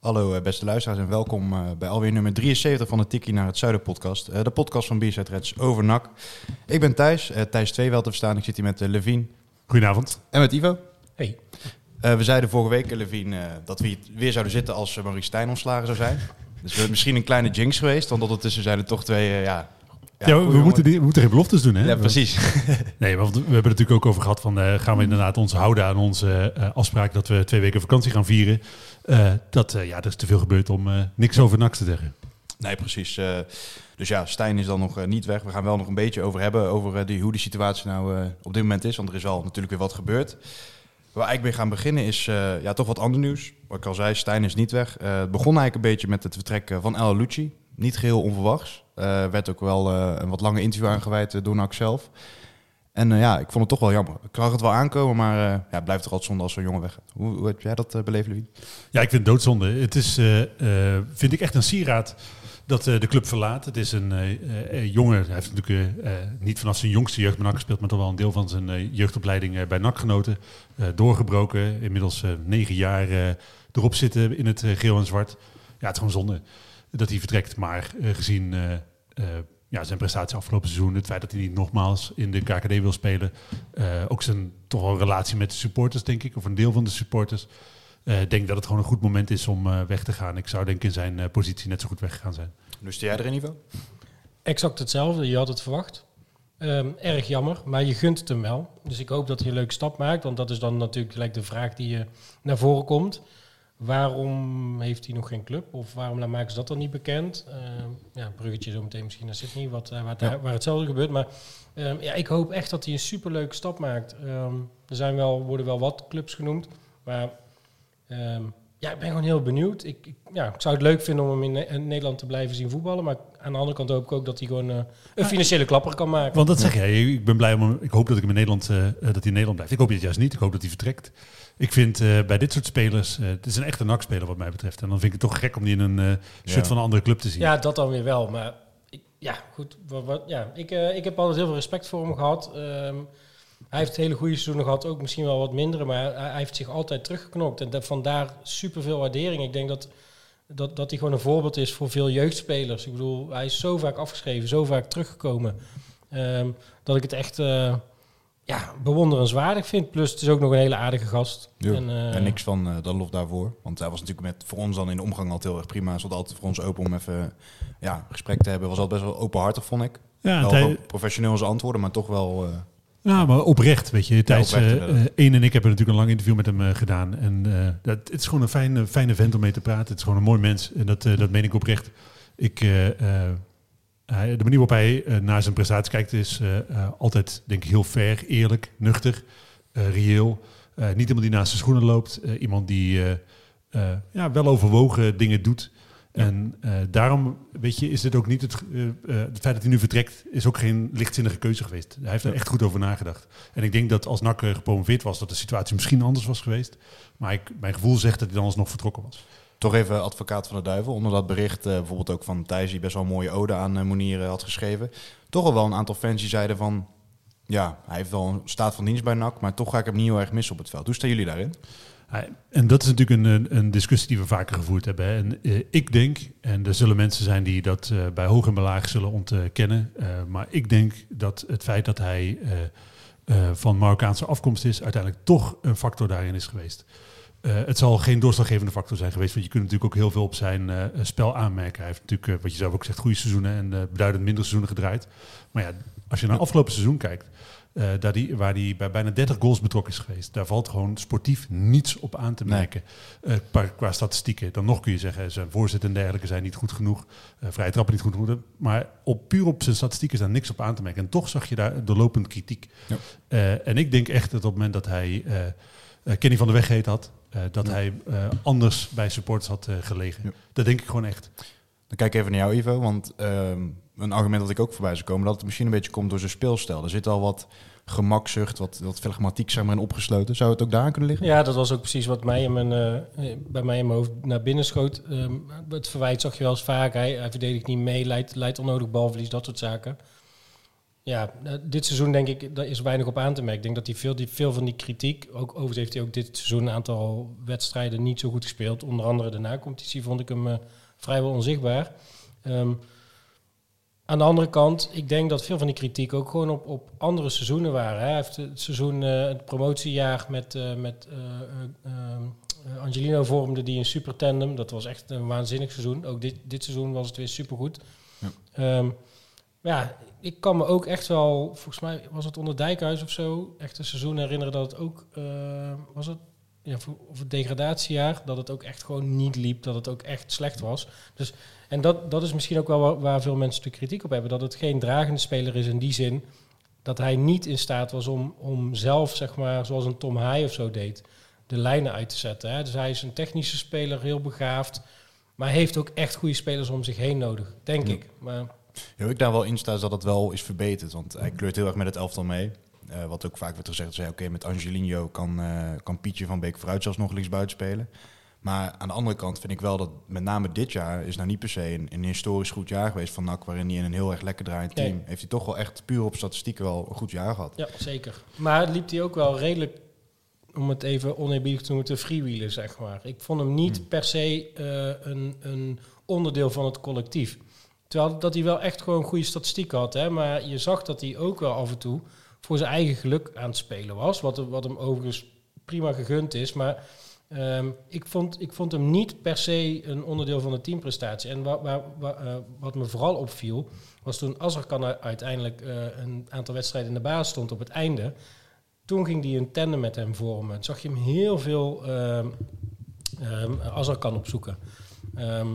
Hallo eh, beste luisteraars en welkom eh, bij alweer nummer 73 van de Tikkie naar het Zuiden podcast. Eh, de podcast van B-Side Reds over NAC. Ik ben Thijs, eh, Thijs 2 wel te verstaan. Ik zit hier met Levien Goedenavond. en met Ivo. Hey. Eh, we zeiden vorige week, Levien, eh, dat we hier weer zouden zitten als Maurice Stijn ontslagen zou zijn. Dus we misschien een kleine jinx geweest, want ondertussen zijn er toch twee, eh, ja... Ja, we, moeten die, we moeten geen beloftes doen, hè? Ja, precies. Nee, want we hebben het natuurlijk ook over gehad van... eh, gaan we inderdaad ons houden aan onze eh, afspraak... dat we twee weken vakantie gaan vieren. Eh, dat, ja, er is te veel gebeurd om niks over NAC te zeggen. Nee, precies. Dus ja, Stijn is dan nog niet weg. We gaan wel nog een beetje over hebben, over die, hoe die situatie nou op dit moment is. Want er is al natuurlijk weer wat gebeurd. Waar eigenlijk mee gaan beginnen is ja, toch wat ander nieuws. Wat ik al zei, Stijn is niet weg. Het begon eigenlijk een beetje met het vertrek van El Lucci. Niet geheel onverwachts. Er werd ook wel eh, een wat lange interview aangeweid eh, door NAC zelf. En eh, ja, ik vond het toch wel jammer. Ik zag het wel aankomen, maar eh, ja, het blijft toch altijd zonde als zo'n jongen weggaat. Hoe, hoe heb jij dat uh, beleefd, Louis? Ja, ik vind het doodzonde. Het is, eh, eh, vind ik echt een sieraad dat eh, de club verlaat. Het is een eh, eh, jongen, hij heeft natuurlijk eh, eh, niet vanaf zijn jongste jeugd bij NAC gespeeld, maar toch wel een deel van zijn eh, jeugdopleiding eh, bij NAC genoten. Eh, doorgebroken, inmiddels eh, negen jaar eh, erop zitten in het eh, geel en zwart. Ja, het is gewoon zonde dat hij vertrekt. Maar eh, gezien eh, eh, ja, zijn prestatie afgelopen seizoen, het feit dat hij niet nogmaals in de KKD wil spelen, eh, ook zijn toch wel relatie met de supporters, denk ik, of een deel van de supporters. eh, Ik denk dat het gewoon een goed moment is om eh, weg te gaan. Ik zou denk ik in zijn eh, positie net zo goed weggegaan zijn. Lustte jij erin, Ivo? Exact hetzelfde, je had het verwacht. Ehm, erg jammer, maar je gunt het hem wel. Dus ik hoop dat hij een leuke stap maakt, want dat is dan natuurlijk gelijk de vraag die uh, naar voren komt. Waarom heeft hij nog geen club? Of waarom maken ze dat dan niet bekend? Ehm, ja, bruggetje zo meteen misschien naar Sydney, wat, uh, waar, het, Ja. waar hetzelfde gebeurt. Maar ehm, ja, ik hoop echt dat hij een superleuke stap maakt. Ehm, er zijn wel, worden wel wat clubs genoemd, maar ja, ik ben gewoon heel benieuwd. Ik, ik, ja, ik zou het leuk vinden om hem in, Ne- in Nederland te blijven zien voetballen. Maar aan de andere kant hoop ik ook dat hij gewoon eh, een financiële klapper kan maken. Want dat zeg jij. Ik ben blij om. Ik hoop dat ik hem in Nederland, eh, eh, dat hij in Nederland blijft. Ik hoop het juist niet. Ik hoop dat hij vertrekt. Ik vind eh, bij dit soort spelers, eh, het is een echte nakspeler wat mij betreft. En dan vind ik het toch gek om die in een eh soort van een andere club te zien. Ja, dat dan weer wel. Maar ik, ja, goed. Wat, wat- ja, ik, ik heb altijd heel veel respect voor hem gehad. Ehm, hij heeft hele goede seizoenen gehad, ook misschien wel wat mindere. Maar hij, hij heeft zich altijd teruggeknokt. En da- vandaar superveel waardering. Ik denk dat, dat, dat hij gewoon een voorbeeld is voor veel jeugdspelers. Ik bedoel, hij is zo vaak afgeschreven, zo vaak teruggekomen. ehm, dat ik het echt ja, bewonderenswaardig vind. Plus het is ook nog een hele aardige gast. Ja. En, eh, En niks van eh dan lof daarvoor. Want hij was natuurlijk met, voor ons dan in de omgang altijd heel erg prima. Hij stond altijd voor ons open om even ja, een gesprek te hebben. Was altijd best wel openhartig, vond ik. Ja, wel professioneel in zijn antwoorden, maar toch wel... eh, ja, maar oprecht, weet je. Thijs, eh, eh, Eén en ik hebben natuurlijk een lang interview met hem gedaan. En eh, dat, het is gewoon een fijne, fijne vent om mee te praten. Het is gewoon een mooi mens. En dat, dat meen ik oprecht. Ik, eh, eh, de manier waarop hij eh, naar zijn prestatie kijkt is eh, eh, altijd, denk ik, heel fair, eerlijk, nuchter, reëel. Niet iemand die naast zijn schoenen loopt. Iemand die ja, wel overwogen dingen doet. En daarom, weet je, is dit ook niet het, het feit dat hij nu vertrekt, is ook geen lichtzinnige keuze geweest. Hij heeft er echt goed over nagedacht. En ik denk dat als NAC eh, gepromoveerd was, dat de situatie misschien anders was geweest. Maar ik, mijn gevoel zegt dat hij dan alsnog vertrokken was. Toch even advocaat van de duivel. Onder dat bericht, eh, bijvoorbeeld ook van Thijs, die best wel een mooie ode aan uh, had geschreven. Toch al wel een aantal fans die zeiden van... Ja, hij heeft wel een staat van dienst bij NAC, maar toch ga ik hem niet heel erg missen op het veld. Hoe staan jullie daarin? En dat is natuurlijk een, een, discussie die we vaker gevoerd hebben. En ik denk, en er zullen mensen zijn die dat bij hoog en bij laag zullen ontkennen. maar ik denk dat het feit dat hij van Marokkaanse afkomst is, uiteindelijk toch een factor daarin is geweest. Eh, het zal geen doorslaggevende factor zijn geweest, want je kunt natuurlijk ook heel veel op zijn eh, spel aanmerken. Hij heeft natuurlijk, eh, wat je zelf ook zegt, goede seizoenen en beduidend minder seizoenen gedraaid. Maar ja, als je naar afgelopen seizoen kijkt, daar die, waar hij bij bijna 30 goals betrokken is geweest. Daar valt gewoon sportief niets op aan te Nee. merken. Eh, qua, qua statistieken. Dan nog kun je zeggen, zijn voorzet en dergelijke zijn niet goed genoeg. vrije trappen niet goed genoeg. Maar op, puur op zijn statistieken is daar niks op aan te merken. En toch zag je daar doorlopend kritiek. Ja. En ik denk echt dat op het moment dat hij... eh, eh, Kenny van der Weg heet had. eh, dat Ja. hij eh, anders bij supporters had eh, gelegen. Ja. Dat denk ik gewoon echt. Dan kijk ik even naar jou, Ivo. Want ehm, een argument dat ik ook voorbij zou komen... dat het misschien een beetje komt door zijn speelstijl. Er zit al wat gemakzucht, wat, wat flegmatiek zeg maar, in opgesloten. Zou het ook daar kunnen liggen? Ja, dat was ook precies wat mij in mijn, eh, eh, bij mij in mijn hoofd naar binnen schoot. Ehm, het verwijt zag je wel eens vaak. Hij, hij verdedigt niet mee, leidt, leidt onnodig balverlies, dat soort zaken. Ja, eh, dit seizoen denk ik, daar is weinig op aan te merken. Ik denk dat hij veel, die, veel van die kritiek, ook overigens heeft hij ook dit seizoen een aantal wedstrijden niet zo goed gespeeld. Onder andere de na-competitie vond ik hem eh, vrijwel onzichtbaar. Ehm, aan de andere kant, ik denk dat veel van die kritiek ook gewoon op, op andere seizoenen waren. Hè. Hij heeft het seizoen, eh, het promotiejaar met, met Angelino vormde die een super tandem. Dat was echt een waanzinnig seizoen. Ook dit, dit seizoen was het weer supergoed. Ja. Ja, ik kan me ook echt wel, volgens mij was het onder Dijkhuis of zo, echt een seizoen herinneren dat het ook, eh, was het, ja, of het degradatiejaar, dat het ook echt gewoon niet liep, dat het ook echt slecht was. Dus, en dat, dat is misschien ook wel waar, veel mensen de kritiek op hebben, dat het geen dragende speler is in die zin dat hij niet in staat was om, om zelf, zeg maar, zoals een Tom Haai of zo deed, de lijnen uit te zetten. Hè. Dus hij is een technische speler, heel begaafd, maar hij heeft ook echt goede spelers om zich heen nodig, denk Ja. ik. Maar Ja, ik daar wel in sta is dat het wel is verbeterd. Want hij kleurt heel erg met het elftal mee. Eh, wat ook vaak werd gezegd, zei oké, met Angelino kan, eh, kan Pietje van Beek vooruit zelfs nog linksbuiten spelen. Maar aan de andere kant vind ik wel dat met name dit jaar is nou niet per se een, een historisch goed jaar geweest van NAC, waarin hij in een heel erg lekker draaiend team Nee. heeft hij toch wel echt puur op statistieken wel een goed jaar gehad. Ja, zeker. Maar liep hij ook wel redelijk, om het even oneerbiedig te noemen, te freewheelen, zeg maar. Ik vond hem niet per se eh, een, een onderdeel van het collectief. Terwijl dat hij wel echt gewoon goede statistieken had, hè. Maar je zag dat hij ook wel af en toe voor zijn eigen geluk aan het spelen was. Wat, wat hem overigens prima gegund is. Maar ehm, ik, vond, ik vond hem niet per se een onderdeel van de teamprestatie. En wa- wa- wa- eh, wat me vooral opviel, was toen Azarkan uiteindelijk eh, een aantal wedstrijden in de baas stond op het einde. Toen ging hij een tandem met hem vormen. Toen zag je hem heel veel ehm, Azarkan opzoeken. Ehm,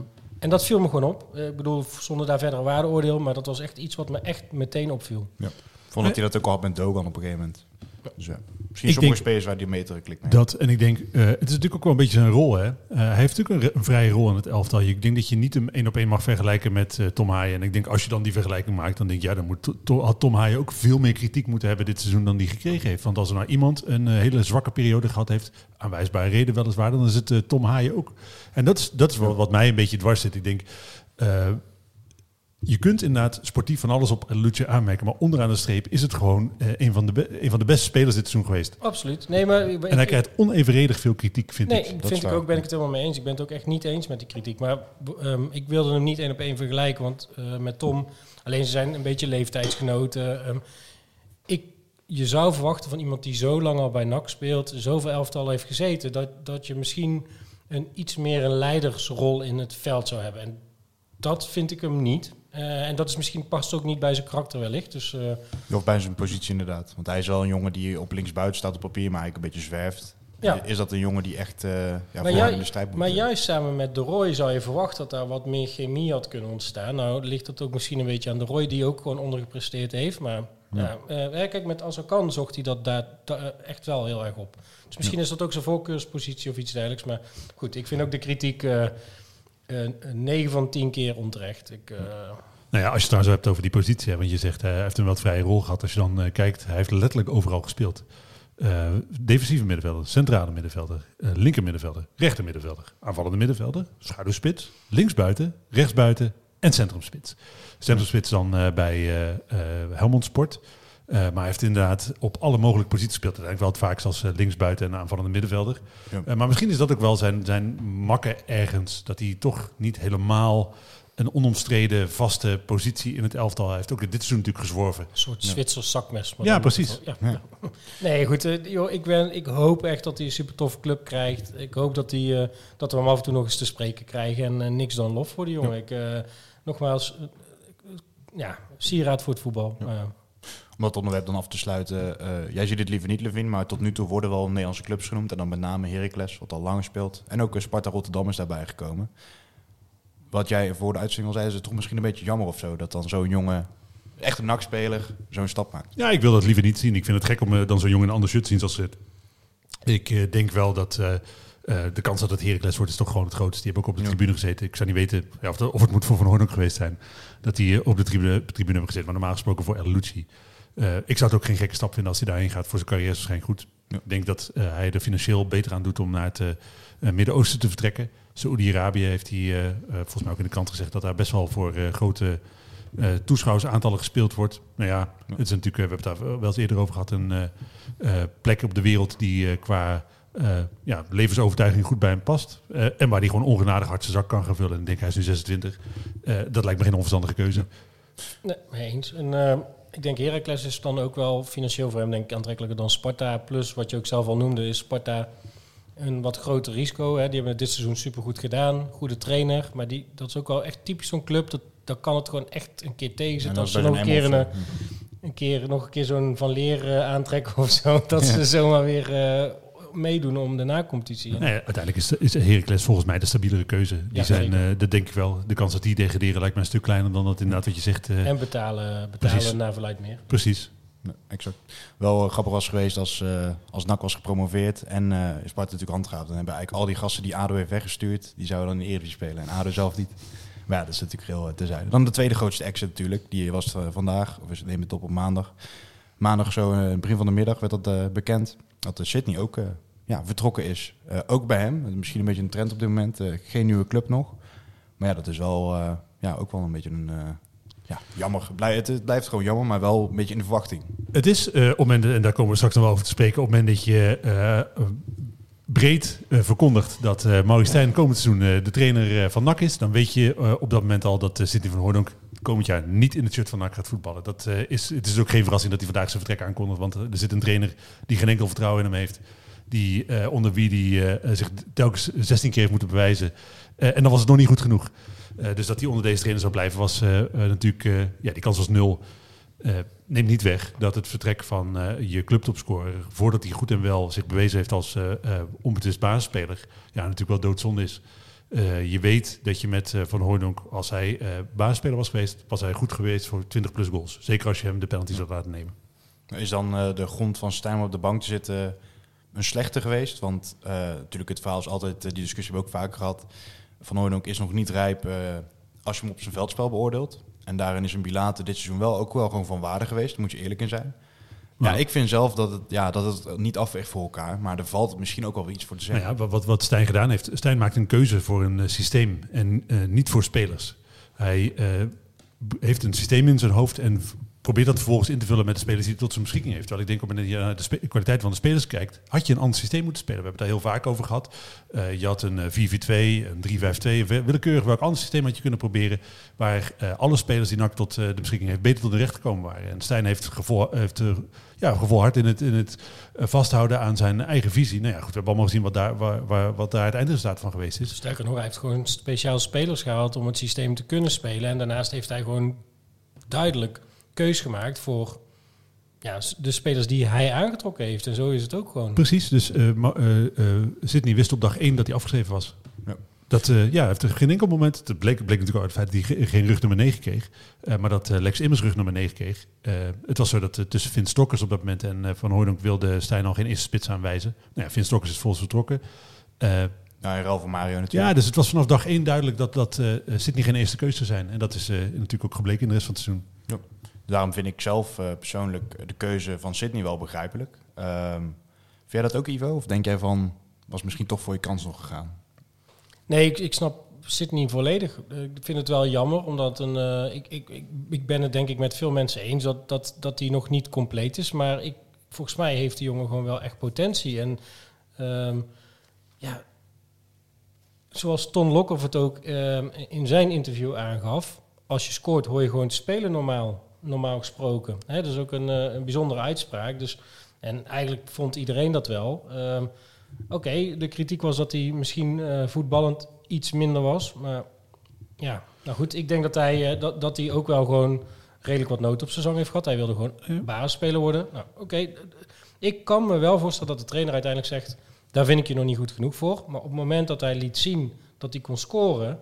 en dat viel me gewoon op. Eh, ik bedoel, zonder daar verder waardeoordeel, maar dat was echt iets wat me echt meteen opviel. Ik vond dat hij dat ook al had met Dogan op een gegeven moment. Dus ja. Misschien Ik sommige spelers waar die meter klikt. Dat, en ik denk, eh, het is natuurlijk ook wel een beetje zijn rol. Hè? Eh, hij heeft natuurlijk een, een vrije rol in het elftal. Ik denk dat je niet hem één op één mag vergelijken met eh, Tom Haaien. En ik denk, als je dan die vergelijking maakt, dan denk ik, ja, dan moet, To- To- had Tom Haaien ook veel meer kritiek moeten hebben dit seizoen dan die gekregen heeft. Want als er nou iemand een hele zwakke periode gehad heeft, aanwijsbare reden weliswaar, dan is het Tom Haaien ook. En dat is, dat is wel wat mij een beetje dwars zit. Ik denk, je kunt inderdaad sportief van alles op Luce aanmerken, maar onderaan de streep is het gewoon eh, een, van de een van de beste spelers dit seizoen geweest. Absoluut. Nee, maar ik- En hij krijgt onevenredig veel kritiek, vind Nee, ik. vind ik ook, ben ik het helemaal mee eens. Ik ben het ook echt niet eens met die kritiek. Maar ehm, ik wilde hem niet één op één vergelijken, want eh, met Tom, alleen ze zijn een beetje leeftijdsgenoten. Ehm, ik, je zou verwachten van iemand die zo lang al bij NAC speelt, zoveel elftal heeft gezeten, dat, dat je misschien een iets meer een leidersrol in het veld zou hebben. En dat vind ik hem niet. Eh, en dat is misschien past ook niet bij zijn karakter wellicht. Dus eh, Of bij zijn positie inderdaad. Want hij is wel een jongen die op linksbuiten staat op papier, maar eigenlijk een beetje zwerft. Ja. Is dat een jongen die echt eh ja, Maar, in de strijd moet? maar juist samen met de Roy zou je verwachten dat daar wat meer chemie had kunnen ontstaan. Nou ligt dat ook misschien een beetje aan de Roy, die ook gewoon ondergepresteerd heeft. Maar ja. hè, kijk, met Azarkan zocht hij dat daar da- echt wel heel erg op. Dus misschien is dat ook zijn voorkeurspositie of iets dergelijks. Maar goed, ik vind ook de kritiek 9 van 10 keer onterecht. Ik, eh, Nou ja, als je het trouwens hebt over die positie, want je zegt eh, hij heeft een wat vrije rol gehad. Als je dan eh, kijkt, hij heeft letterlijk overal gespeeld. Defensieve middenvelder, centrale middenvelder, linker middenvelder, rechter middenvelder, aanvallende middenvelder, schaduwspits, linksbuiten, rechtsbuiten en centrumspits. Centrumspits dan bij Helmond Sport. Eh, maar hij heeft inderdaad op alle mogelijke posities gespeeld. Uiteindelijk wel het vaakst als eh, linksbuiten en aanvallende middenvelder. Ja. Eh, maar misschien is dat ook wel zijn, zijn makke ergens. Dat hij toch niet helemaal een onomstreden vaste positie in het elftal heeft. Ook dit seizoen natuurlijk gezworven. Een soort Zwitsers zakmes. maar Ja, precies. Ja, Ja. ja. Nee, goed. joh, ik, ben, ik hoop echt dat hij een super toffe club krijgt. Ik hoop dat, hij, eh, dat we hem af en toe nog eens te spreken krijgen. En niks dan lof voor die jongen. Ik, eh, nogmaals, ja, sieraad voor het voetbal. Om dat onderwerp dan af te sluiten. eh, jij ziet het liever niet, Levin, maar tot nu toe worden wel Nederlandse clubs genoemd. En dan met name Heracles, wat al langer speelt. En ook eh, Sparta Rotterdam is daarbij gekomen. Wat jij voor de uitzending al zei, is het toch misschien een beetje jammer of zo. Dat dan zo'n jongen, echt een nakspeler, zo'n stap maakt. Ja, ik wil dat liever niet zien. Ik vind het gek om eh, dan zo'n jongen in een ander shirt te zien zoals het Ik denk wel dat de kans dat het Heracles wordt is toch gewoon het grootste. Die hebben ook op de Ja. tribune gezeten. Ik zou niet weten ja, of, het- of het moet voor Van Hoorn ook geweest zijn. Dat die op de tribune, tribune hebben gezeten. Maar normaal gesproken voor El Lucci. Eh, ik zou het ook geen gekke stap vinden als hij daarheen gaat. Voor zijn carrière is waarschijnlijk goed. Ja. Ik denk dat eh, hij er financieel beter aan doet om naar het eh, Midden-Oosten te vertrekken. Saoedi-Arabië heeft hij eh, eh, volgens mij ook in de krant gezegd dat daar best wel voor eh, grote eh toeschouwersaantallen gespeeld wordt. Nou ja, het is natuurlijk, we hebben het daar wel eens eerder over gehad, een eh, eh, plek op de wereld die eh, qua eh, ja, levensovertuiging goed bij hem past. Eh, en waar hij gewoon ongenadig hard zijn zak kan gaan vullen. En ik denk, hij is nu 26. Eh, dat lijkt me geen onverstandige keuze. Nee, mee eens. En eh, ik denk Heracles is dan ook wel financieel voor hem denk ik aantrekkelijker dan Sparta. Plus wat je ook zelf al noemde, is Sparta een wat groter risico. Hè. Die hebben het dit seizoen supergoed gedaan. Goede trainer. Maar die, dat is ook wel echt typisch zo'n club. Dat, dat kan het gewoon echt een keer tegen En zitten. dat Als ze nog een keer, een keer, nog een keer zo'n Van Leer eh, aantrekken of zo. Dat ze zomaar weer eh, meedoen om de nacompetitie. Nou ja, uiteindelijk is, is Heracles volgens mij de stabielere keuze. Die Ja, zijn, eh, dat denk ik wel. De kans dat die degraderen lijkt me een stuk kleiner dan dat inderdaad wat je zegt. eh, En betalen, betalen Precies. naar verluid meer. precies. Nee, exact. Wel eh, grappig was geweest als, eh als NAC was gepromoveerd en eh Sparta natuurlijk handgehaald. Dan hebben eigenlijk al die gasten die ADO heeft weggestuurd, die zouden dan in de Eredivisie spelen. En ADO zelf niet. Maar ja, dat is natuurlijk heel uh, terzijde. Dan de tweede grootste exit natuurlijk. Die was vandaag, of we nemen het op op maandag. Maandag zo in het begin van de middag werd dat eh, bekend. Dat de Sydney ook eh, ja, vertrokken is. Eh, ook bij hem. Misschien een beetje een trend op dit moment. Eh, geen nieuwe club nog. Maar ja, dat is wel, eh, ja, ook wel een beetje een... ja, jammer. Blij, het, blijft gewoon jammer, maar wel een beetje in de verwachting. Het is op moment, en daar komen we straks nog wel over te spreken, op het moment dat je breed verkondigt dat eh Maurice Stijn komend seizoen de trainer van NAC is, dan weet je op dat moment al dat uh, Sidney van Hoornhoek komend jaar niet in het shirt van NAC gaat voetballen. Dat, is, het is ook geen verrassing dat hij vandaag zijn vertrek aankondigt, want er zit een trainer die geen enkel vertrouwen in hem heeft, die, eh, onder wie die eh, zich telkens 16 keer heeft moeten bewijzen. Eh, en dan was het nog niet goed genoeg. Dus dat hij onder deze trainer zou blijven was natuurlijk, ja, die kans was nul. Neemt niet weg dat het vertrek van je clubtopscorer, voordat hij goed en wel zich bewezen heeft als onbetwist basisspeler, ja, natuurlijk wel doodzonde is. Je weet dat je met Van Hooydonk, als hij uh, was geweest, was hij goed geweest voor 20 plus goals. Zeker als je hem de penalty zou laten nemen. Is dan de grond van Stijn op de bank te zitten een slechte geweest? Want uh, natuurlijk het verhaal is altijd, die discussie hebben we ook vaak gehad. Van Hooydonk is nog niet rijp als je hem op zijn veldspel beoordeelt. En daarin is een Bilate dit seizoen wel ook wel gewoon van waarde geweest. Daar moet je eerlijk in zijn. Ja, ja ik vind zelf dat het, ja, dat het niet afweegt voor elkaar. Maar er valt misschien ook wel iets voor te zeggen. Nou ja, wat, wat Stijn gedaan heeft. Stijn maakt een keuze voor een uh, systeem en uh, niet voor spelers. Hij uh, heeft een systeem in zijn hoofd en probeert dat vervolgens in te vullen met de spelers die hij tot zijn beschikking heeft. Terwijl ik denk, op je naar de kwaliteit van de spelers kijkt, had je een ander systeem moeten spelen. We hebben het daar heel vaak over gehad. Uh, je had een 4-4-2, een 3-5-2, willekeurig welk ander systeem had je kunnen proberen, waar alle spelers die NAC tot de beschikking heeft, beter tot de recht gekomen waren. En Stijn heeft, gevol, heeft ja, gevolhard in het, in het vasthouden aan zijn eigen visie. Nou ja, goed, we hebben allemaal gezien wat daar, waar, wat daar het eindresultaat van geweest is. Sterker nog, hij heeft gewoon speciaal spelers gehaald om het systeem te kunnen spelen. En daarnaast heeft hij gewoon duidelijk keus gemaakt voor ja, de spelers die hij aangetrokken heeft. En zo is het ook gewoon. Precies, dus uh, uh, uh, Sydney wist op dag één dat hij afgeschreven was. Ja. Dat uh, ja, heeft er geen enkel moment. Het bleek, bleek natuurlijk uit het feit dat hij geen rug nummer 9 kreeg. Uh, maar dat uh, Lex Immers rug nummer 9 kreeg. Uh, het was zo dat uh, tussen Vin Stokkers op dat moment en uh, Van Hooydonk wilde Stijn al geen eerste spits aanwijzen. Nou ja, Vin Stokkers is volgens vertrokken. Uh, ja, Ralf van Mario natuurlijk. Ja, dus het was vanaf dag één duidelijk dat, dat uh, Sydney geen eerste keuze zou zijn. En dat is uh, natuurlijk ook gebleken in de rest van het seizoen. Ja. Daarom vind ik zelf uh, persoonlijk de keuze van Sydney wel begrijpelijk. Um, vind jij dat ook, Ivo? Of denk jij van, was misschien toch voor je kans nog gegaan? Nee, ik, snap Sydney volledig. Ik vind het wel jammer, omdat een, uh, ik, ik, ik, ik ben het denk ik met veel mensen eens dat, dat, dat die nog niet compleet is. Maar ik, volgens mij heeft die jongen gewoon wel echt potentie. En um, ja, zoals Ton Lokhoff het ook um, in zijn interview aangaf, als je scoort hoor je gewoon te spelen normaal, normaal gesproken. Hè, dat is ook een, uh, een bijzondere uitspraak. Dus, en eigenlijk vond iedereen dat wel. Um, Oké, okay, de kritiek was dat hij misschien uh, voetballend iets minder was. Maar ja, nou goed, ik denk dat hij, uh, dat, dat hij ook wel gewoon redelijk wat nood op zijn zang heeft gehad. Hij wilde gewoon ja. basisspeler worden. Nou, oké, okay. ik kan me wel voorstellen dat de trainer uiteindelijk zegt... daar vind ik je nog niet goed genoeg voor. Maar op het moment dat hij liet zien dat hij kon scoren...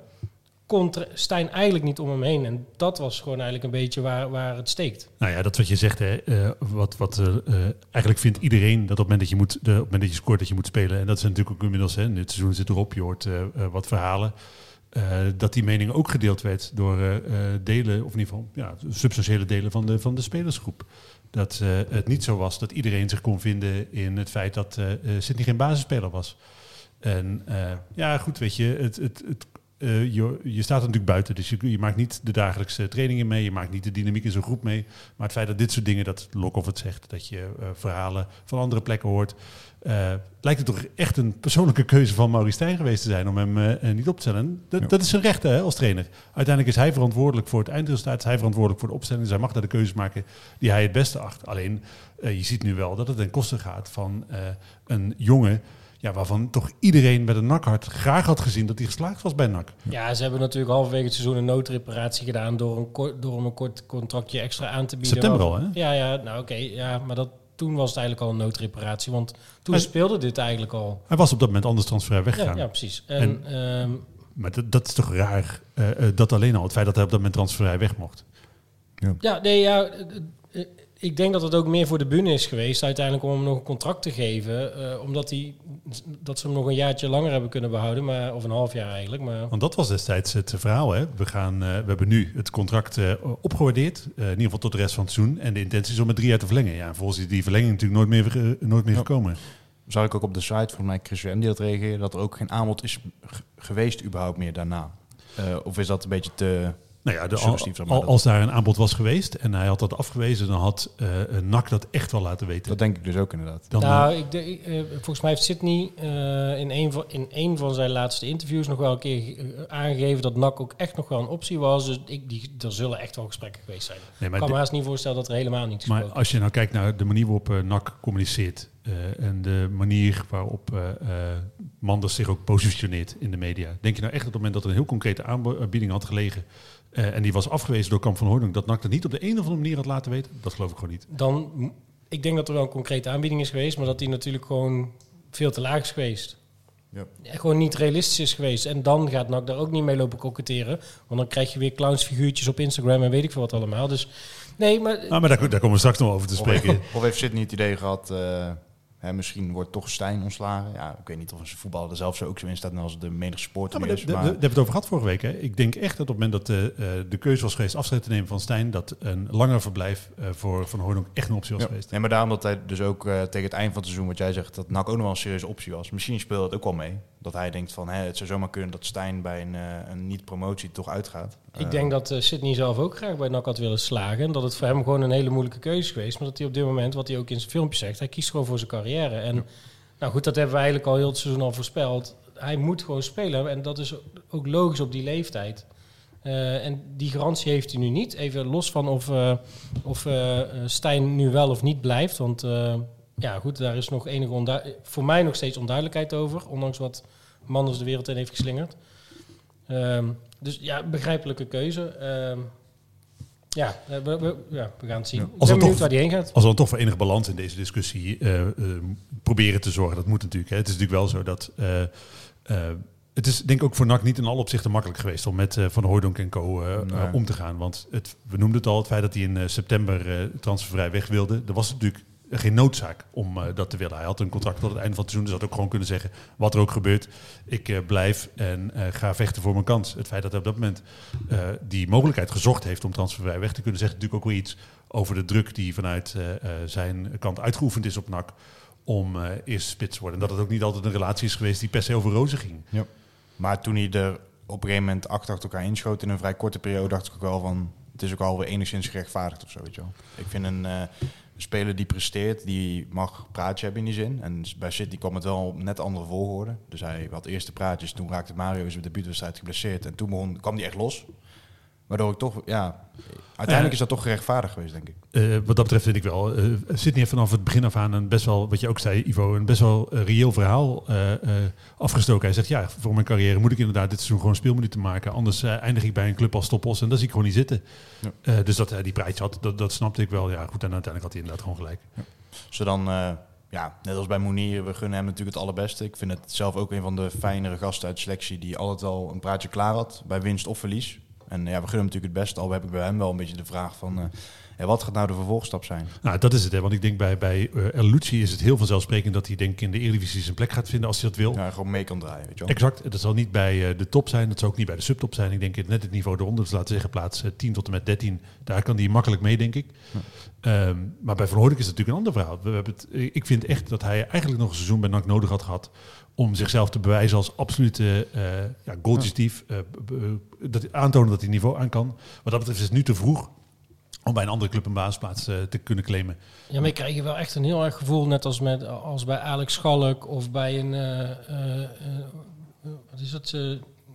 Stijn eigenlijk niet om hem heen. En dat was gewoon eigenlijk een beetje waar, waar het steekt. Nou ja, dat wat je zegt. Hè. Eh, wat, wat, eh, eh, eigenlijk vindt iedereen dat op het moment dat je, moet, op het moment dat je scoort, dat je moet spelen. En dat is natuurlijk ook inmiddels, hè, dit seizoen zit erop, je hoort wat verhalen. dat die mening ook gedeeld werd door delen, of in ieder geval ja, substantiële delen van de, van de spelersgroep. Dat het niet zo was dat iedereen zich kon vinden in het feit dat Sydney geen basisspeler was. En ja, goed, weet je, het, het, het, eh, je, je staat er natuurlijk buiten, dus je, je maakt niet de dagelijkse trainingen mee, je maakt niet de dynamiek in zo'n groep mee. Maar het feit dat dit soort dingen, dat Lokhoff het zegt, dat je eh, verhalen van andere plekken hoort, eh, lijkt het toch echt een persoonlijke keuze van Maurice Stijn geweest te zijn om hem niet op te stellen. En Dat, Ja. dat is zijn recht hè, als trainer. Uiteindelijk is hij verantwoordelijk voor het eindresultaat, is hij verantwoordelijk voor de opstelling, dus hij mag daar de keuzes maken die hij het beste acht. Alleen, je ziet nu wel dat het ten koste gaat van een jongen ja, waarvan toch iedereen met een nakhart graag had gezien dat hij geslaagd was bij NAC. Ja, ze hebben natuurlijk halverwege het seizoen een noodreparatie gedaan door, een kort, door hem een kort contractje extra aan te bieden. September al, hè? Ja, ja nou oké, ja, maar dat, toen was het eigenlijk al een noodreparatie, want toen Hij- speelde dit eigenlijk al. Hij was op dat moment anders transfervrij Ja, weggegaan. ja precies. En, ehm, Maar dat, dat is toch raar, eh, eh, dat alleen al, het feit dat hij op dat moment transfervrij weg mocht. ja, nee, ja, eh, ik denk dat het ook meer voor de bühne is geweest uiteindelijk om hem nog een contract te geven, eh, omdat hij, dat ze hem nog een jaartje langer hebben kunnen behouden, maar, of een half jaar eigenlijk. Maar Want dat was destijds het verhaal. Hè? We, gaan, eh, we hebben nu het contract eh, opgewaardeerd, eh, in ieder geval tot de rest van het seizoen. En de intentie is om met drie jaar te verlengen. Ja, en volgens die- die verlenging natuurlijk nooit meer, nooit meer Ja. gekomen. Zag ik ook op de site van mij Chris Wen die dat reageerde, dat er ook geen aanbod is geweest überhaupt meer daarna. Eh, of is dat een beetje te... Nou ja, de, al, maar, al- als daar een aanbod was geweest en hij had dat afgewezen, dan had eh NAC dat echt wel laten weten. Dat denk ik dus ook inderdaad. Dan, nou, eh, ik eh, volgens mij heeft Sydney eh, in, een van, in een van zijn laatste interviews nog wel een keer aangegeven dat NAC ook echt nog wel een optie was. Dus ik, die, er zullen echt wel gesprekken geweest zijn. nee, Ik maar kan me haast niet voorstellen dat er helemaal niets Maar als je nou kijkt naar de manier waarop NAC communiceert eh, en de manier waarop Manders zich ook positioneert in de media, denk je nou echt dat op het moment dat er een heel concrete aanbieding had gelegen eh, en die was afgewezen door Kamp van Hooydonk, dat NAC dat niet op de een of andere manier had laten weten? Dat geloof ik gewoon niet. Dan, ik denk dat er wel een concrete aanbieding is geweest, maar dat die natuurlijk gewoon veel te laag is geweest. Ja. Ja, gewoon niet realistisch is geweest. En dan gaat NAC daar ook niet mee lopen koketteren. Want dan krijg je weer clownsfiguurtjes op Instagram en weet ik veel wat allemaal. Dus nee, maar Nou, maar daar, daar komen we straks nog over te spreken. Of, of heeft Sydney het idee gehad, eh, hè, misschien wordt toch Stijn ontslagen. Ja, ik weet niet of een voetballer er zelf zo ook zo in staat, als de menige Ja, supporter maar is. daar- Maar daar hebben we het over gehad vorige week. Hè. Ik denk echt dat op het moment dat de, eh, de keuze was geweest afscheid te nemen van Stijn, dat een langer verblijf eh, voor Van Hooydonk echt een optie was Ja. geweest. Nee, maar daarom dat hij dus ook eh, tegen het eind van het seizoen, wat jij zegt, dat NAC ook nog wel een serieuze optie was. Misschien speelde het ook wel mee. Dat hij denkt van, hè, het zou zomaar kunnen dat Stijn bij een, eh, een niet-promotie toch uitgaat. ik Eh, denk dat eh, Sydney zelf ook graag bij NAC had willen slagen. En dat het voor hem gewoon een hele moeilijke keuze is geweest. Maar dat hij op dit moment, wat hij ook in zijn filmpje zegt, hij kiest gewoon voor zijn carrière. En nou goed, dat hebben we eigenlijk al heel het seizoen al voorspeld. Hij moet gewoon spelen. En dat is ook logisch op die leeftijd. En die garantie heeft hij nu niet. Even los van of, of Stijn nu wel of niet blijft. Want ja, goed, daar is nog enige voor mij nog steeds onduidelijkheid over. Ondanks wat Manders de wereld in heeft geslingerd. Ehm, dus ja, begrijpelijke keuze. Ehm, ja, eh, we, we- ja, we gaan het zien. Ja. Ik Als ben er benieuwd toch- waar die heen gaat. Als we dan toch voor enige balans in deze discussie eh, eh, proberen te zorgen, dat moet natuurlijk. Hè. Het is natuurlijk wel zo dat. eh, eh, het is denk ik ook voor NAC niet in alle opzichten makkelijk geweest om met eh, Van Hooydonk en co. Nee. om te gaan. Want het, we noemden het al, het feit dat hij in september eh, transfervrij weg wilde. Er was natuurlijk geen noodzaak om eh, dat te willen. Hij had een contract tot het einde van het seizoen. Dus had ook gewoon kunnen zeggen, wat er ook gebeurt, ik eh, blijf en eh, ga vechten voor mijn kans. Het feit dat hij op dat moment die mogelijkheid gezocht heeft om transfervrij weg te kunnen, zegt natuurlijk ook wel iets over de druk die vanuit zijn kant uitgeoefend is op NAC om eerst spits te worden. En dat het ook niet altijd een relatie is geweest die per se over rozen ging. Maar toen hij er op een gegeven moment achter elkaar inschoot in een vrij korte periode, dacht ik ook wel van, het is ook alweer enigszins gerechtvaardigd of zo, weet je wel. Ik vind een eh, speler die presteert, die mag praatje hebben in die zin. En bij City kwam het wel net andere volgorde. Dus hij had eerst praatjes, toen raakte Mario zijn debuutwedstrijd geblesseerd. En toen kwam hij echt los. Waardoor ik toch, ja, uiteindelijk Ja. is dat toch gerechtvaardigd geweest, denk ik. Eh, wat dat betreft vind ik wel. eh Sydney heeft vanaf het begin af aan een best wel, wat je ook zei, Ivo, een best wel eh, reëel verhaal eh, eh, afgestoken. Hij zegt, ja, voor mijn carrière moet ik inderdaad dit seizoen gewoon speelminuten maken. Anders eh, eindig ik bij een club als Topos en dat zie ik gewoon niet zitten. Ja. Eh, dus dat hij die prijs had, dat, dat snapte ik wel. Ja, goed, en uiteindelijk had hij inderdaad gewoon gelijk. Als we dan eh, ja, net als bij Monier, we gunnen hem natuurlijk het allerbeste. Ik vind het zelf ook een van de fijnere gasten uit selectie die altijd wel een praatje klaar had bij winst of verlies. En ja, we gunnen hem natuurlijk het beste. Al heb ik bij hem wel een beetje de vraag van, uh, ja, wat gaat nou de vervolgstap zijn? Nou, dat is het. Hè, want ik denk bij, bij uh, El Lucci is het heel vanzelfsprekend dat hij denk ik in de Eredivisie zijn plek gaat vinden als hij dat wil. Ja, gewoon mee kan draaien. Weet je wel. Exact. Dat zal niet bij uh, de top zijn. Dat zal ook niet bij de subtop zijn. Ik denk net het niveau eronder. Dus laten we zeggen plaats 10 tot en met 13. Daar kan hij makkelijk mee, denk ik. Ja. Um, maar bij Van is het natuurlijk een ander verhaal. We hebben het, ik vind echt dat hij eigenlijk nog een seizoen bij NAC nodig had gehad om zichzelf te bewijzen als absolute uh, ja, goaldief. Uh, dat aantonen dat hij niveau aan kan. Wat dat betreft is het nu te vroeg om bij een andere club een basisplaats uh, te kunnen claimen. Ja, maar ik krijg je wel echt een heel erg gevoel, net als, met, als bij Alex Schalk of bij een, wat is dat,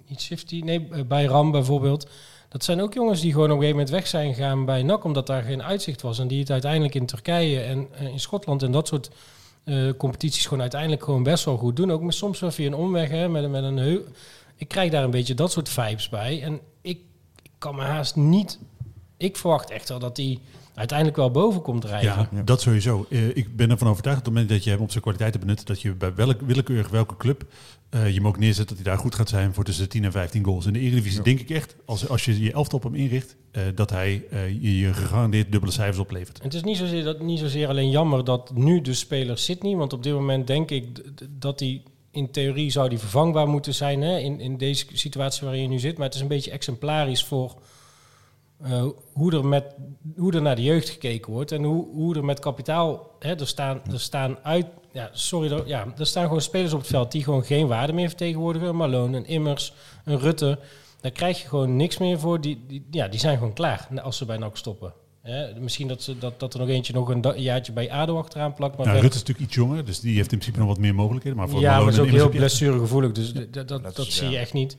niet 50? Nee, bij Ram bijvoorbeeld. Dat zijn ook jongens die gewoon op een gegeven moment weg zijn gegaan bij NAC, omdat daar geen uitzicht was. En die het uiteindelijk in Turkije en in Schotland en dat soort uh, competities gewoon uiteindelijk gewoon best wel goed doen. Ook met, soms wel via een omweg, hè, met, met een heu. Ik krijg daar een beetje dat soort vibes bij. En ik, ik kan me haast niet... Ik verwacht echt wel dat hij uiteindelijk wel boven komt rijden. Ja, ja. dat sowieso. Uh, ik ben ervan overtuigd op het moment dat je hem op zijn kwaliteiten benut... dat je bij welk, willekeurig welke club uh, je hem ook neerzet... dat hij daar goed gaat zijn voor tussen 10 en 15 goals. In de Eredivisie ja. denk ik echt, als, als je je elftal op hem inricht... Uh, dat hij je, je gegarandeerd dubbele cijfers oplevert. En het is niet zozeer, dat, niet zozeer alleen jammer dat nu de speler Sydney... want op dit moment denk ik dat hij... In theorie zou die vervangbaar moeten zijn hè, in, in deze situatie waarin je nu zit. Maar het is een beetje exemplarisch voor uh, hoe, er met, hoe er naar de jeugd gekeken wordt en hoe, hoe er met kapitaal. Hè, er, staan, er staan uit. Ja, sorry, er, ja, er staan gewoon spelers op het veld die gewoon geen waarde meer vertegenwoordigen. Een Malone, een Immers, een Rutte. Daar krijg je gewoon niks meer voor. Die, die, ja, die zijn gewoon klaar als ze bij NAC stoppen. Hè, misschien dat, ze, dat, dat er nog eentje nog een jaartje bij ADO achteraan plakt. Maar nou, Rutte is natuurlijk iets jonger, dus die heeft in principe nog wat meer mogelijkheden. Maar voor ja, Malone maar is ook heel blessuregevoelig, dus dat, dat, dat, Dat is- zie je echt niet.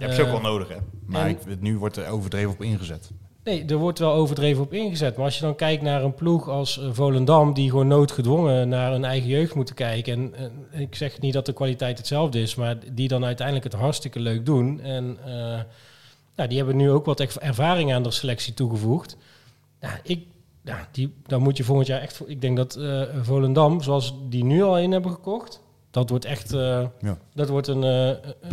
Je hebt ze ook Eh, wel nodig, hè? Maar en- ik, nu wordt er overdreven op ingezet. Nee, er wordt wel overdreven op ingezet. Maar als je dan kijkt naar een ploeg als eh, Volendam, die gewoon noodgedwongen naar hun eigen jeugd moeten kijken. En, en ik zeg niet dat de kwaliteit hetzelfde is, maar die dan uiteindelijk het hartstikke leuk doen. En eh, nou, die hebben nu ook wat ervaring aan de selectie toegevoegd. Ja, ik, ja, die, daar moet je volgend jaar echt. Ik denk dat Volendam, zoals die nu al in hebben gekocht, dat wordt echt eh, Ja. dat wordt een, eh,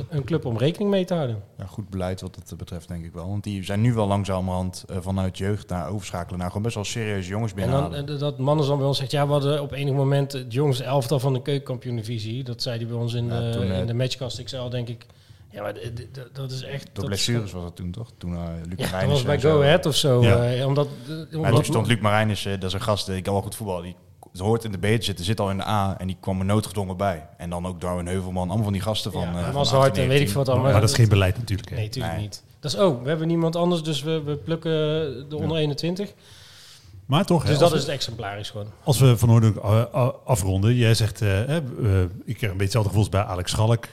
een- club om rekening mee te houden. Ja, goed beleid wat het betreft, denk ik wel. Want die zijn nu wel langzamerhand eh, vanuit jeugd naar overschakelen naar gewoon best wel serieuze jongens En dan, dat mannen dan bij ons zegt, ja, we hadden op enig moment het jongste elftal van de keukenkampioen-divisie. Dat zei hij bij ons in, Ja, de, in de matchcast XL, denk ik. Ja, maar dat is echt... Door dat blessures was dat toen toch? Toen uh, Luc Ja, dat was bij. Go Ahead of zo. Ja. omdat, Maar omdat toen stond Luc Marijnissen, dat is een gast, die kan wel goed voetballen. Die hoort in de B te zitten, zit al in de A en die kwam er noodgedwongen bij. En dan ook Darwin Heuvelman, allemaal van die gasten van... Ja, eh, hij van was hard en 18, weet ik veel wat 19. allemaal. maar dat is geen beleid natuurlijk. hè. Nee, natuurlijk Nee. niet. Dat is, oh, we hebben niemand anders, dus we, we plukken de onder 21. Maar toch, Dus dat we- is het exemplarisch gewoon. Als we van Hoorn uh, uh, afronden, jij zegt, eh, hè, eh, ik krijg een beetje hetzelfde gevoel als bij Alex Schalk.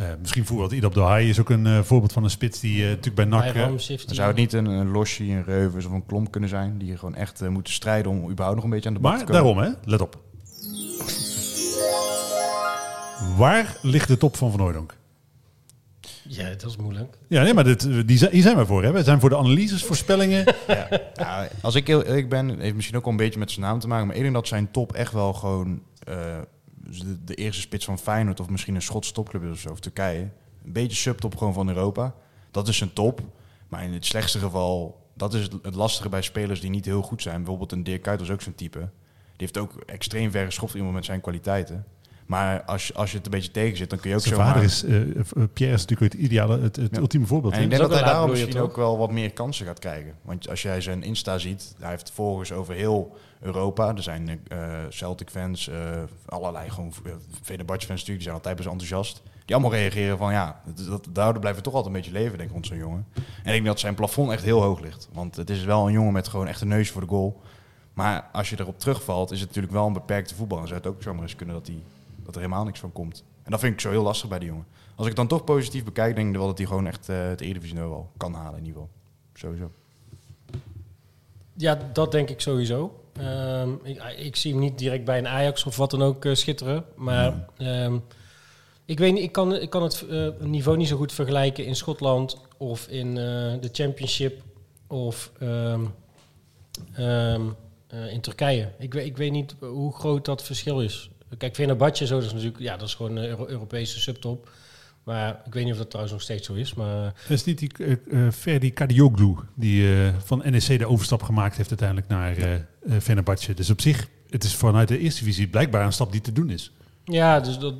Eh, eh, misschien voetbalt Idab de Haai is ook een eh, voorbeeld van een spits die eh, natuurlijk bij NAC... Bij zou het niet een, een Losje, een Reuvers of een Klomp kunnen zijn... die gewoon echt eh, moeten strijden om überhaupt nog een beetje aan de bak te maar komen. daarom, hè, let op. Waar ligt de top van Van Hooydonk? Ja, dat is moeilijk. Ja, nee, maar dit, die, zijn- hier zijn we voor. Hè? We zijn voor de analyses, voorspellingen. Ja. Ja, als ik heel eerlijk ben, heeft misschien ook wel een beetje met zijn naam te maken. Maar ik denk dat zijn top echt wel gewoon eh, de, de eerste spits van Feyenoord of misschien een Schotse topclub is of zo, of Turkije. Een beetje subtop gewoon van Europa. Dat is zijn top. Maar in het slechtste geval, dat is het, het lastige bij spelers die niet heel goed zijn. Bijvoorbeeld een Dirk Kuyt was ook zo'n type. Die heeft ook extreem ver geschopt iemand met zijn kwaliteiten. Maar als, je- als je het een beetje tegen zit, dan kun je ook Zijn zomaar... vader is, eh, eh, Pierre is natuurlijk het ideale, het, het Ja. ultieme voorbeeld. En ik denk Dat hij ook een daarom misschien ook wel wat meer kansen gaat krijgen. Want als jij zijn Insta ziet, hij heeft volgers over heel Europa. Er zijn eh, Celtic-fans, eh, allerlei gewoon Fenerbahce-fans natuurlijk, die zijn altijd best enthousiast. Die allemaal reageren van ja, dat, dat, we toch altijd een beetje leven, denk ik, rond zo'n jongen. En ik denk dat zijn plafond echt heel hoog ligt. Want het is wel een jongen met gewoon echt een neus voor de goal. Maar als je erop terugvalt, is het natuurlijk wel een beperkte voetbal. En zou het ook zomaar eens kunnen dat, die, dat er helemaal niks van komt. En dat vind ik zo heel lastig bij die jongen. Als ik het dan toch positief bekijk, denk ik wel dat hij gewoon echt eh, het Eredivisie nou wel kan halen in ieder geval. Sowieso. Ja, dat denk ik sowieso. Ehm, ik, ik zie hem niet direct bij een Ajax of wat dan ook eh, schitteren. Maar ehm, ik weet niet, ik kan, ik kan het eh, niveau niet zo goed vergelijken in Schotland of in eh, de Championship of ehm, ehm, eh, in Turkije. Ik, weet- ik weet niet hoe groot dat verschil is. Kijk, Fenerbahce, zo, dat is natuurlijk, ja, dat is gewoon een Euro- Europese subtop. Maar ik weet niet of dat trouwens nog steeds zo is. Maar Dat is niet die eh, eh, Ferdi Kadioglu die eh, van NEC de overstap gemaakt heeft uiteindelijk naar Fenerbahce. Dus op zich, het is vanuit de eerste divisie blijkbaar een stap die te doen is. ja, dus dat.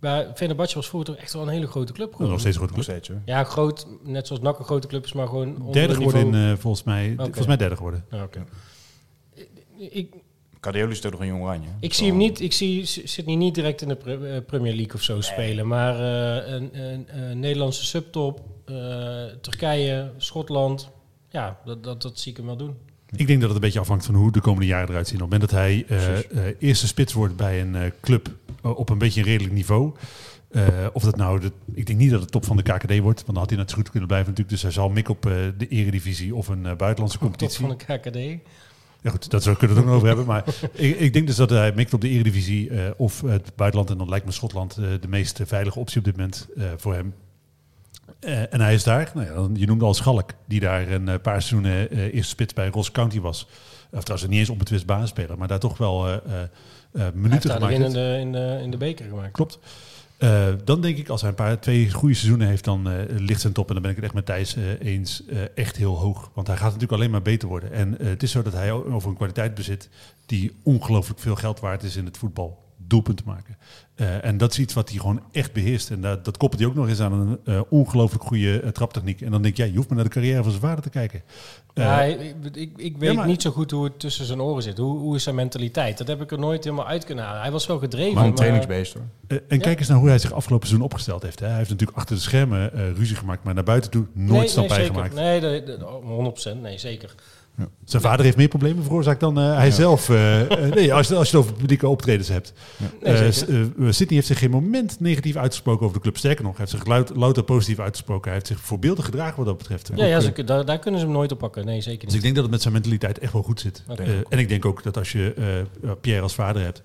Maar Fenerbahce was vroeger toch echt wel een hele grote club. Geworden. nog steeds een grote Nog club. steeds hoor. Ja, groot, net zoals NAC een grote club is, maar gewoon onder Derde geworden in, volgens, mij, volgens mij derde geworden. Oké. Ik, Cardioli is toch nog een jong oranje? ik zie hem niet, ik zie Sydney niet direct in de pre- eh, Premier League of zo spelen. Maar eh, een, een, een Nederlandse subtop, eh, Turkije, Schotland, ja, dat, dat, dat zie ik hem wel doen. Ik denk dat het een beetje afhangt van hoe de komende jaren eruit zien. Op het moment dat hij eh, eh, eerste spits wordt bij een eh, club op een beetje een redelijk niveau. eh, of dat nou, de, ik denk niet dat het top van de KKD wordt, want dan had hij net zo goed kunnen blijven natuurlijk. Dus hij zal mikken op de eredivisie of een buitenlandse Top competitie. van de KKD. Ja goed, dat zou- kunnen we het ook nog over hebben. Maar ik, ik denk dus dat hij mikt op de eredivisie eh, of het buitenland. En dan lijkt me Schotland eh, de meest veilige optie op dit moment eh, voor hem. En hij is daar, nou ja, dan- je noemde al Schalk, die daar een paar seizoenen eerste spits bij Ross County was. Of trouwens niet eens onbetwist basisspeler, maar daar toch wel eh, Hij heeft minuten de gemaakt. heeft. winnende in de, in de beker gemaakt. Klopt. Eh, dan denk ik, als hij een paar, twee goede seizoenen heeft, dan eh, ligt zijn top. En dan ben ik het echt met Thijs eh, eens, echt heel hoog. Want hij gaat natuurlijk alleen maar beter worden. En het is zo dat hij over een kwaliteit bezit die ongelooflijk veel geld waard is in het voetbal. Doelpunten maken. Eh, en dat is iets wat hij gewoon echt beheerst. En dat, dat koppelt hij ook nog eens aan een eh, ongelooflijk goede eh, traptechniek. En dan denk jij, je hoeft maar naar de carrière van zijn vader te kijken. Eh, Ja, ik, ik, ik weet maar- niet zo goed hoe het tussen zijn oren zit. Hoe, hoe is zijn mentaliteit? Dat heb ik er nooit helemaal uit kunnen halen. Hij was wel gedreven. Maar een maar- trainingsbeest hoor. En kijk eens naar hoe hij zich afgelopen seizoen opgesteld heeft. Hè. Hij heeft natuurlijk achter de schermen eh, ruzie gemaakt, maar naar buiten toe nooit nee, stap nee, zeker. bijgemaakt. Nee, dat- dat- oh, 100%. Nee, zeker. Zijn vader heeft meer problemen veroorzaakt dan eh, hij Ja. zelf. eh, eh, nee, als, je- als je het over publieke optredens hebt. Nee, Eh, eh, Sydney heeft zich geen moment negatief uitgesproken over de club. Sterker nog, hij heeft zich luid, louter positief uitgesproken. Hij heeft zich voorbeeldig gedragen wat dat betreft. Ja, ja ze, daar, daar kunnen ze hem nooit op pakken. Nee, zeker dus niet. ik denk dat het met zijn mentaliteit echt wel goed zit. Eh, en ik denk ook dat als je eh, Pierre als vader hebt...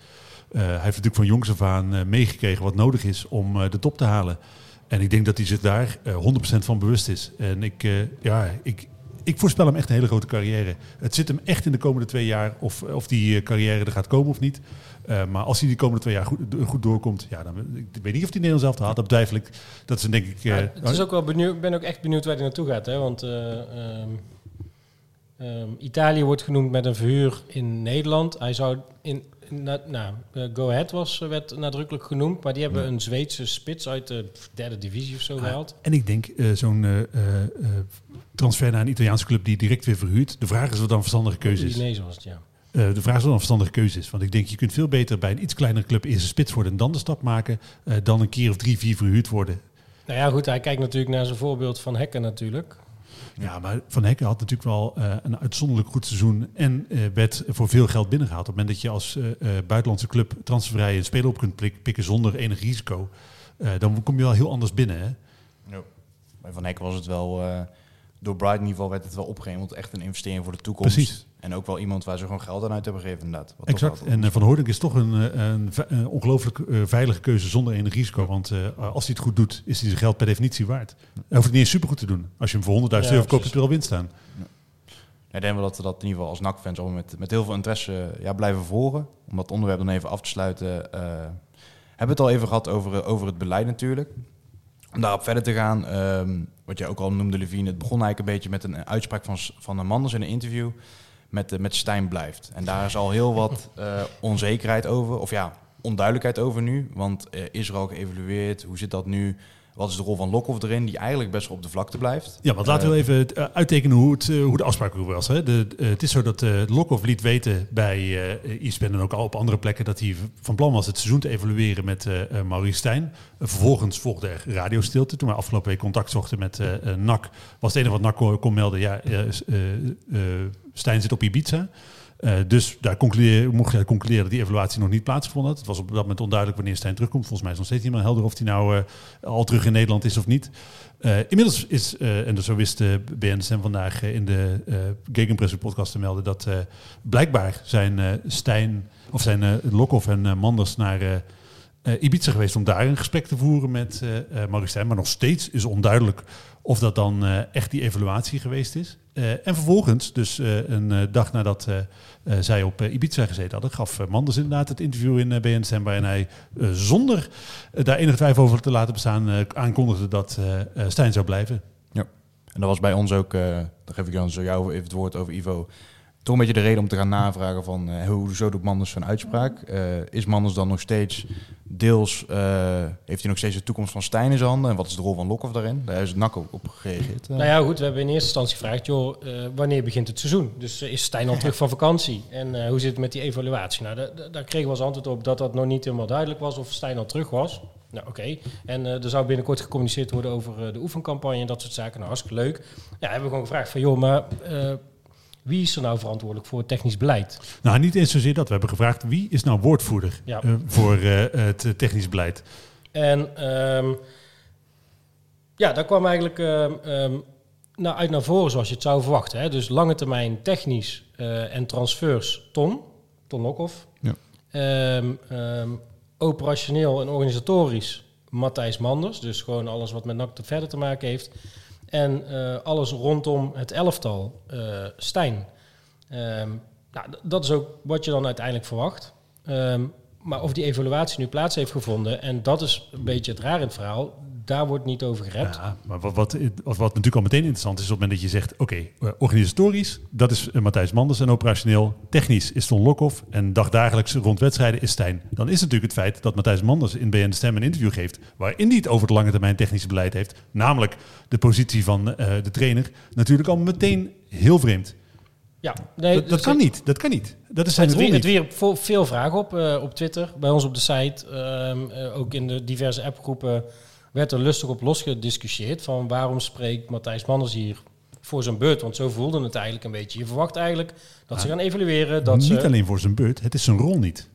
eh, hij heeft natuurlijk van jongs af aan eh, meegekregen wat nodig is om eh, de top te halen. En ik denk dat hij zich daar eh, 100% van bewust is. En ik, eh, ja, ik, ik voorspel hem echt een hele grote carrière. Het zit hem echt in de komende twee jaar of, of die eh, carrière er gaat komen of niet. Eh, maar als hij die komende twee jaar goed, goed doorkomt, ja, dan ik weet niet of hij Nederlands zelf haalt. Dat betwijfel ik. Dat is een, denk ik. Ja, eh, het is ook wel benieuwd, ik ben ook echt benieuwd waar hij naartoe gaat. Hè? Want eh, ehm, ehm, Italië wordt genoemd met een verhuur in Nederland. Hij zou in, na- nou, eh, Go Ahead was, eh, werd nadrukkelijk genoemd. Maar die hebben Ja. een Zweedse spits uit de derde divisie of zo gehaald. En ik denk eh, zo'n eh, eh, eh, transfer naar een Italiaanse club die direct weer verhuurt. De vraag is wat dan een verstandige keuze is. Udinese was het, ja. Eh, de vraag is wat dan een verstandige keuze is. Want ik denk je kunt veel beter bij een iets kleinere club eerst een spits worden en dan de stap maken. eh, dan een keer of drie, vier verhuurd worden. Nou ja, goed, hij kijkt natuurlijk naar zijn voorbeeld van Hekken natuurlijk. Ja, maar Van Hekken had natuurlijk wel eh, een uitzonderlijk goed seizoen en eh, werd voor veel geld binnengehaald. Op het moment dat je als buitenlandse club transfervrij een speler op kunt pikken zonder enig risico, eh, dan kom je wel heel anders binnen. Hè? Ja. Bij Van Hek was het wel, eh, door Brighton in ieder geval werd het wel opgehemeld. Echt een investering voor de toekomst. Precies. En ook wel iemand waar ze gewoon geld aan uit hebben gegeven inderdaad. Wat toch Exact. En eh, Van Hoordink is toch een, eh, een, ongelooflijk eh, veilige keuze zonder enig risico. Want eh, als hij het goed doet, is hij zijn geld per definitie waard. Hij hoeft het niet eens supergoed te doen. Als je hem voor 100.000 Ja, euro heb je er al winst aan. Ik denk wel dat we dat in ieder geval als NAC-fans allemaal met, met heel veel interesse ja, blijven volgen. Om dat onderwerp dan even af te sluiten. eh, hebben we het al even gehad over, over het beleid natuurlijk. Om daarop verder te gaan, ehm, wat je ook al noemde, Levine, het begon eigenlijk een beetje met een uitspraak van, van een Manders in een interview met, eh, met Stijn blijft. En daar is al heel wat eh, onzekerheid over, of ja, onduidelijkheid over nu. Want eh, is er al geëvalueerd? Hoe zit dat nu? Wat is de rol van Lokhoff erin, die eigenlijk best wel op de vlakte blijft? Ja, want laten we even het, eh, uittekenen hoe, het, eh, hoe de afspraak ook was. Hè. De, eh, het is zo dat uh, Lokhoff liet weten bij uh, ESPN en ook al op andere plekken... dat hij van plan was het seizoen te evalueren met uh, Maurice Stijn. vervolgens volgde er radiostilte. Toen wij afgelopen week contact zochten met NAC... was het enige wat NAC kon, kon melden... ja, Stijn zit op Ibiza... Uh, dus daar mocht je concluderen dat die evaluatie nog niet plaatsgevonden. Het was op dat moment onduidelijk wanneer Stijn terugkomt. Volgens mij is nog steeds niet helder of hij nou uh, al terug in Nederland is of niet. Uh, inmiddels is, uh, en zo wist de BNSM vandaag in de uh, Gegenpress podcast te melden... dat blijkbaar zijn Stijn, of zijn Lokhoff en Manders naar Ibiza geweest... om daar een gesprek te voeren met Maurice Stijn. Maar nog steeds is onduidelijk of dat dan echt die evaluatie geweest is. Eh, en vervolgens, dus eh, een eh, dag nadat zij op Ibiza gezeten hadden, gaf Manders inderdaad het interview in uh, BN Stemba. En hij, zonder daar enige twijfel over te laten bestaan, aankondigde dat Stijn zou blijven. En dat was bij ons ook, dan geef ik dan zo jou even het woord over Ivo, toch een beetje de reden om te gaan navragen van eh, hoe zo doet Manders zijn uitspraak. Eh, is Manders dan nog steeds deels, eh, heeft hij nog steeds de toekomst van Stijn in zijn handen? En wat is de rol van Lokhoff daarin? Daar is NAC ook op gereageerd. Nou ja, goed, we hebben in eerste instantie gevraagd, joh, wanneer begint het seizoen? Dus is Stijn al terug van vakantie? En hoe zit het met die evaluatie? Nou, da- da- daar kregen we als antwoord op dat dat nog niet helemaal duidelijk was of Stijn al terug was. Nou, oké. En er zou binnenkort gecommuniceerd worden over de oefencampagne en dat soort zaken. Nou, hartstikke leuk. Ja, hebben we gewoon gevraagd van, joh, maar wie is er nou verantwoordelijk voor het technisch beleid? Nou, niet eens zozeer dat. We hebben gevraagd wie is nou woordvoerder Ja. eh, voor eh, het technisch beleid. En ehm, ja, daar kwam eigenlijk ehm, ehm, nou, uit naar voren zoals je het zou verwachten. Hè? Dus lange termijn technisch eh, en transfers Ton, Ton Lokhoff. Ja. Operationeel en organisatorisch Matthijs Manders. Dus gewoon alles wat met NAC verder te maken heeft. En eh, alles rondom het elftal eh, Stijn. Ehm, nou, dat is ook wat je dan uiteindelijk verwacht. Ehm, maar of die evaluatie nu plaats heeft gevonden, en dat is een beetje het raar in het verhaal, daar wordt niet over gerept. Ja, maar wat, wat, natuurlijk al meteen interessant is, op het moment dat je zegt, oké, eh, organisatorisch, dat is eh, Matthijs Manders en operationeel, technisch is Ton Lokhoff en dagdagelijks rond wedstrijden is Stijn. Dan is het natuurlijk het feit dat Matthijs Manders in BN De Stem een interview geeft, waarin hij het over het lange termijn technische beleid heeft, namelijk de positie van eh, de trainer, natuurlijk al meteen heel vreemd. Ja, nee, dat, dat dus kan niet, dat kan niet. Dat is zijn Het, wie- het wierp vo- veel vragen op op Twitter, bij ons op de site. ehm, eh, ook in de diverse appgroepen werd er lustig op losgediscussieerd. Van waarom spreekt Matthijs Manders hier voor zijn beurt? Want zo voelde het eigenlijk een beetje. Je verwacht eigenlijk dat ze gaan evalueren. Dat niet ze, alleen voor zijn beurt, het is zijn rol niet.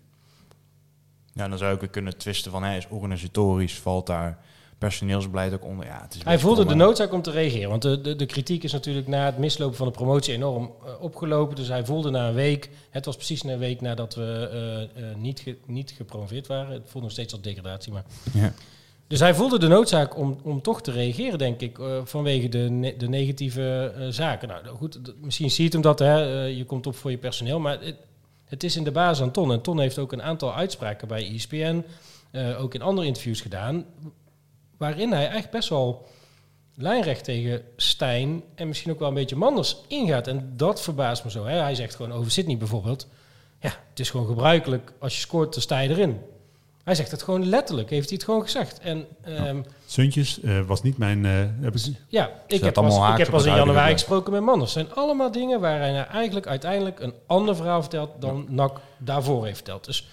Ja, dan zou ik weer kunnen twisten van, hè, is organisatorisch, valt daar personeelsbeleid ook onder? Ja, het is Hij voelde de wel, noodzaak om te reageren. Want de, de, de kritiek is natuurlijk na het mislopen van de promotie enorm eh, opgelopen. Dus hij voelde na een week, het was precies na een week nadat we eh, eh, niet, ge- niet gepromoveerd waren. Het voelde nog steeds als degradatie, maar... Ja. Dus hij voelde de noodzaak om, om toch te reageren, denk ik, eh, vanwege de, de negatieve eh, zaken. Nou goed, misschien ziet hem dat, hè, eh, je komt op voor je personeel, maar het, is in de basis aan Ton. En Ton heeft ook een aantal uitspraken bij ESPN, ook in andere interviews gedaan, waarin hij eigenlijk best wel lijnrecht tegen Stijn en misschien ook wel een beetje Manders ingaat. En dat verbaast me zo. Hè. Hij zegt gewoon over Sydney bijvoorbeeld, ja, het is gewoon gebruikelijk, als je scoort, dan sta je erin. Hij zegt het gewoon letterlijk, heeft hij het gewoon gezegd. En ehm, Suntjes eh, was niet mijn... eh, hebben ze- ja, ik heb, allemaal pas, ik heb pas in januari gesproken met Manders. Het zijn allemaal dingen waar hij nou eigenlijk uiteindelijk een ander verhaal vertelt dan NAC daarvoor heeft verteld. Dus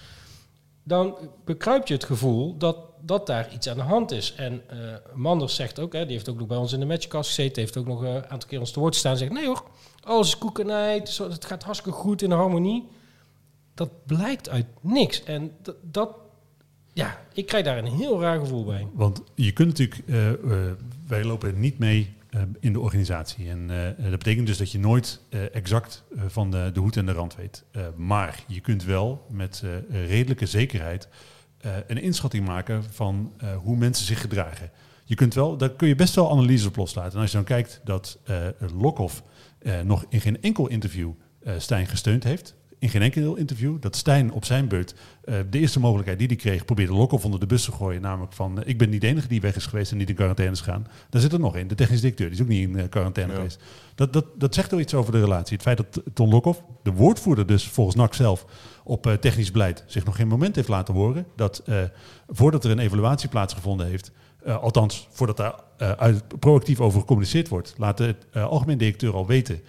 dan bekruipt je het gevoel dat, dat daar iets aan de hand is. En eh, Manders zegt ook, hè, die heeft ook nog bij ons in de matchcast gezeten, heeft ook nog een aantal keer ons te woord staan. Zegt, nee hoor, alles is koekenij, het, gaat hartstikke goed in harmonie. Dat blijkt uit niks. En dat, dat ja, ik krijg daar een heel raar gevoel bij. Want je kunt natuurlijk, eh, eh, wij lopen niet mee eh, in de organisatie. En dat betekent dus dat je nooit exact van de, de hoed en de rand weet. Maar je kunt wel met redelijke zekerheid een inschatting maken van hoe mensen zich gedragen. Je kunt wel, daar kun je best wel analyses op loslaten. En als je dan kijkt dat Lokhoff nog in geen enkel interview Stijn gesteund heeft. In geen enkel interview. Dat Stijn op zijn beurt eh, de eerste mogelijkheid die hij kreeg probeerde Lokhoff onder de bus te gooien. Namelijk van, eh, ik ben niet de enige die weg is geweest en niet in quarantaine is gegaan. Daar zit er nog in. De technisch directeur, die is ook niet in eh, quarantaine Ja. geweest. Dat, dat, dat zegt wel iets over de relatie. Het feit dat Ton Lokhoff, de woordvoerder dus volgens NAC zelf, op technisch beleid zich nog geen moment heeft laten horen. Dat voordat er een evaluatie plaatsgevonden heeft, althans voordat daar uit, proactief over gecommuniceerd wordt, laat de eh, algemeen directeur al weten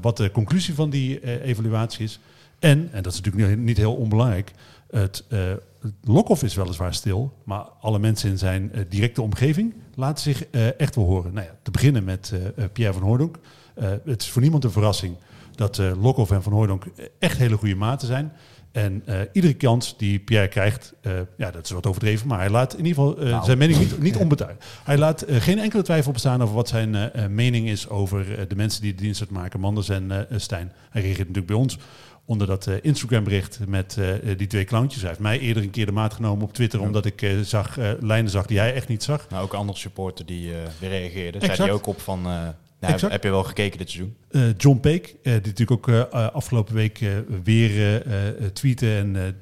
wat de conclusie van die eh, evaluatie is. En, en dat is natuurlijk niet, heel onbelangrijk, het, eh Lokhoff is weliswaar stil, maar alle mensen in zijn eh, directe omgeving laten zich eh, echt wel horen. Nou ja, te beginnen met eh, eh, Pierre van Hooydonk. Eh, het is voor niemand een verrassing dat eh Lokhoff en Van Hooydonk echt hele goede maten zijn. En eh, iedere kans die Pierre krijgt, eh, ja, dat is wat overdreven, maar hij laat in ieder geval eh, Nou. zijn mening niet, niet onbetuigd. Hij laat geen enkele twijfel bestaan over wat zijn mening is over de mensen die de dienst uitmaken, Manders en Stijn. Hij reageert natuurlijk bij ons onder dat Instagram-bericht met die twee clowntjes. Hij heeft mij eerder een keer de maat genomen op Twitter, omdat ik zag, lijnen zag die hij echt niet zag. Nou, ook andere supporter die weer reageerde. Zei Exact. die ook op van... Nou, heb je wel gekeken dit seizoen? Eh, John Peek, eh, die natuurlijk ook eh, afgelopen week weer tweette en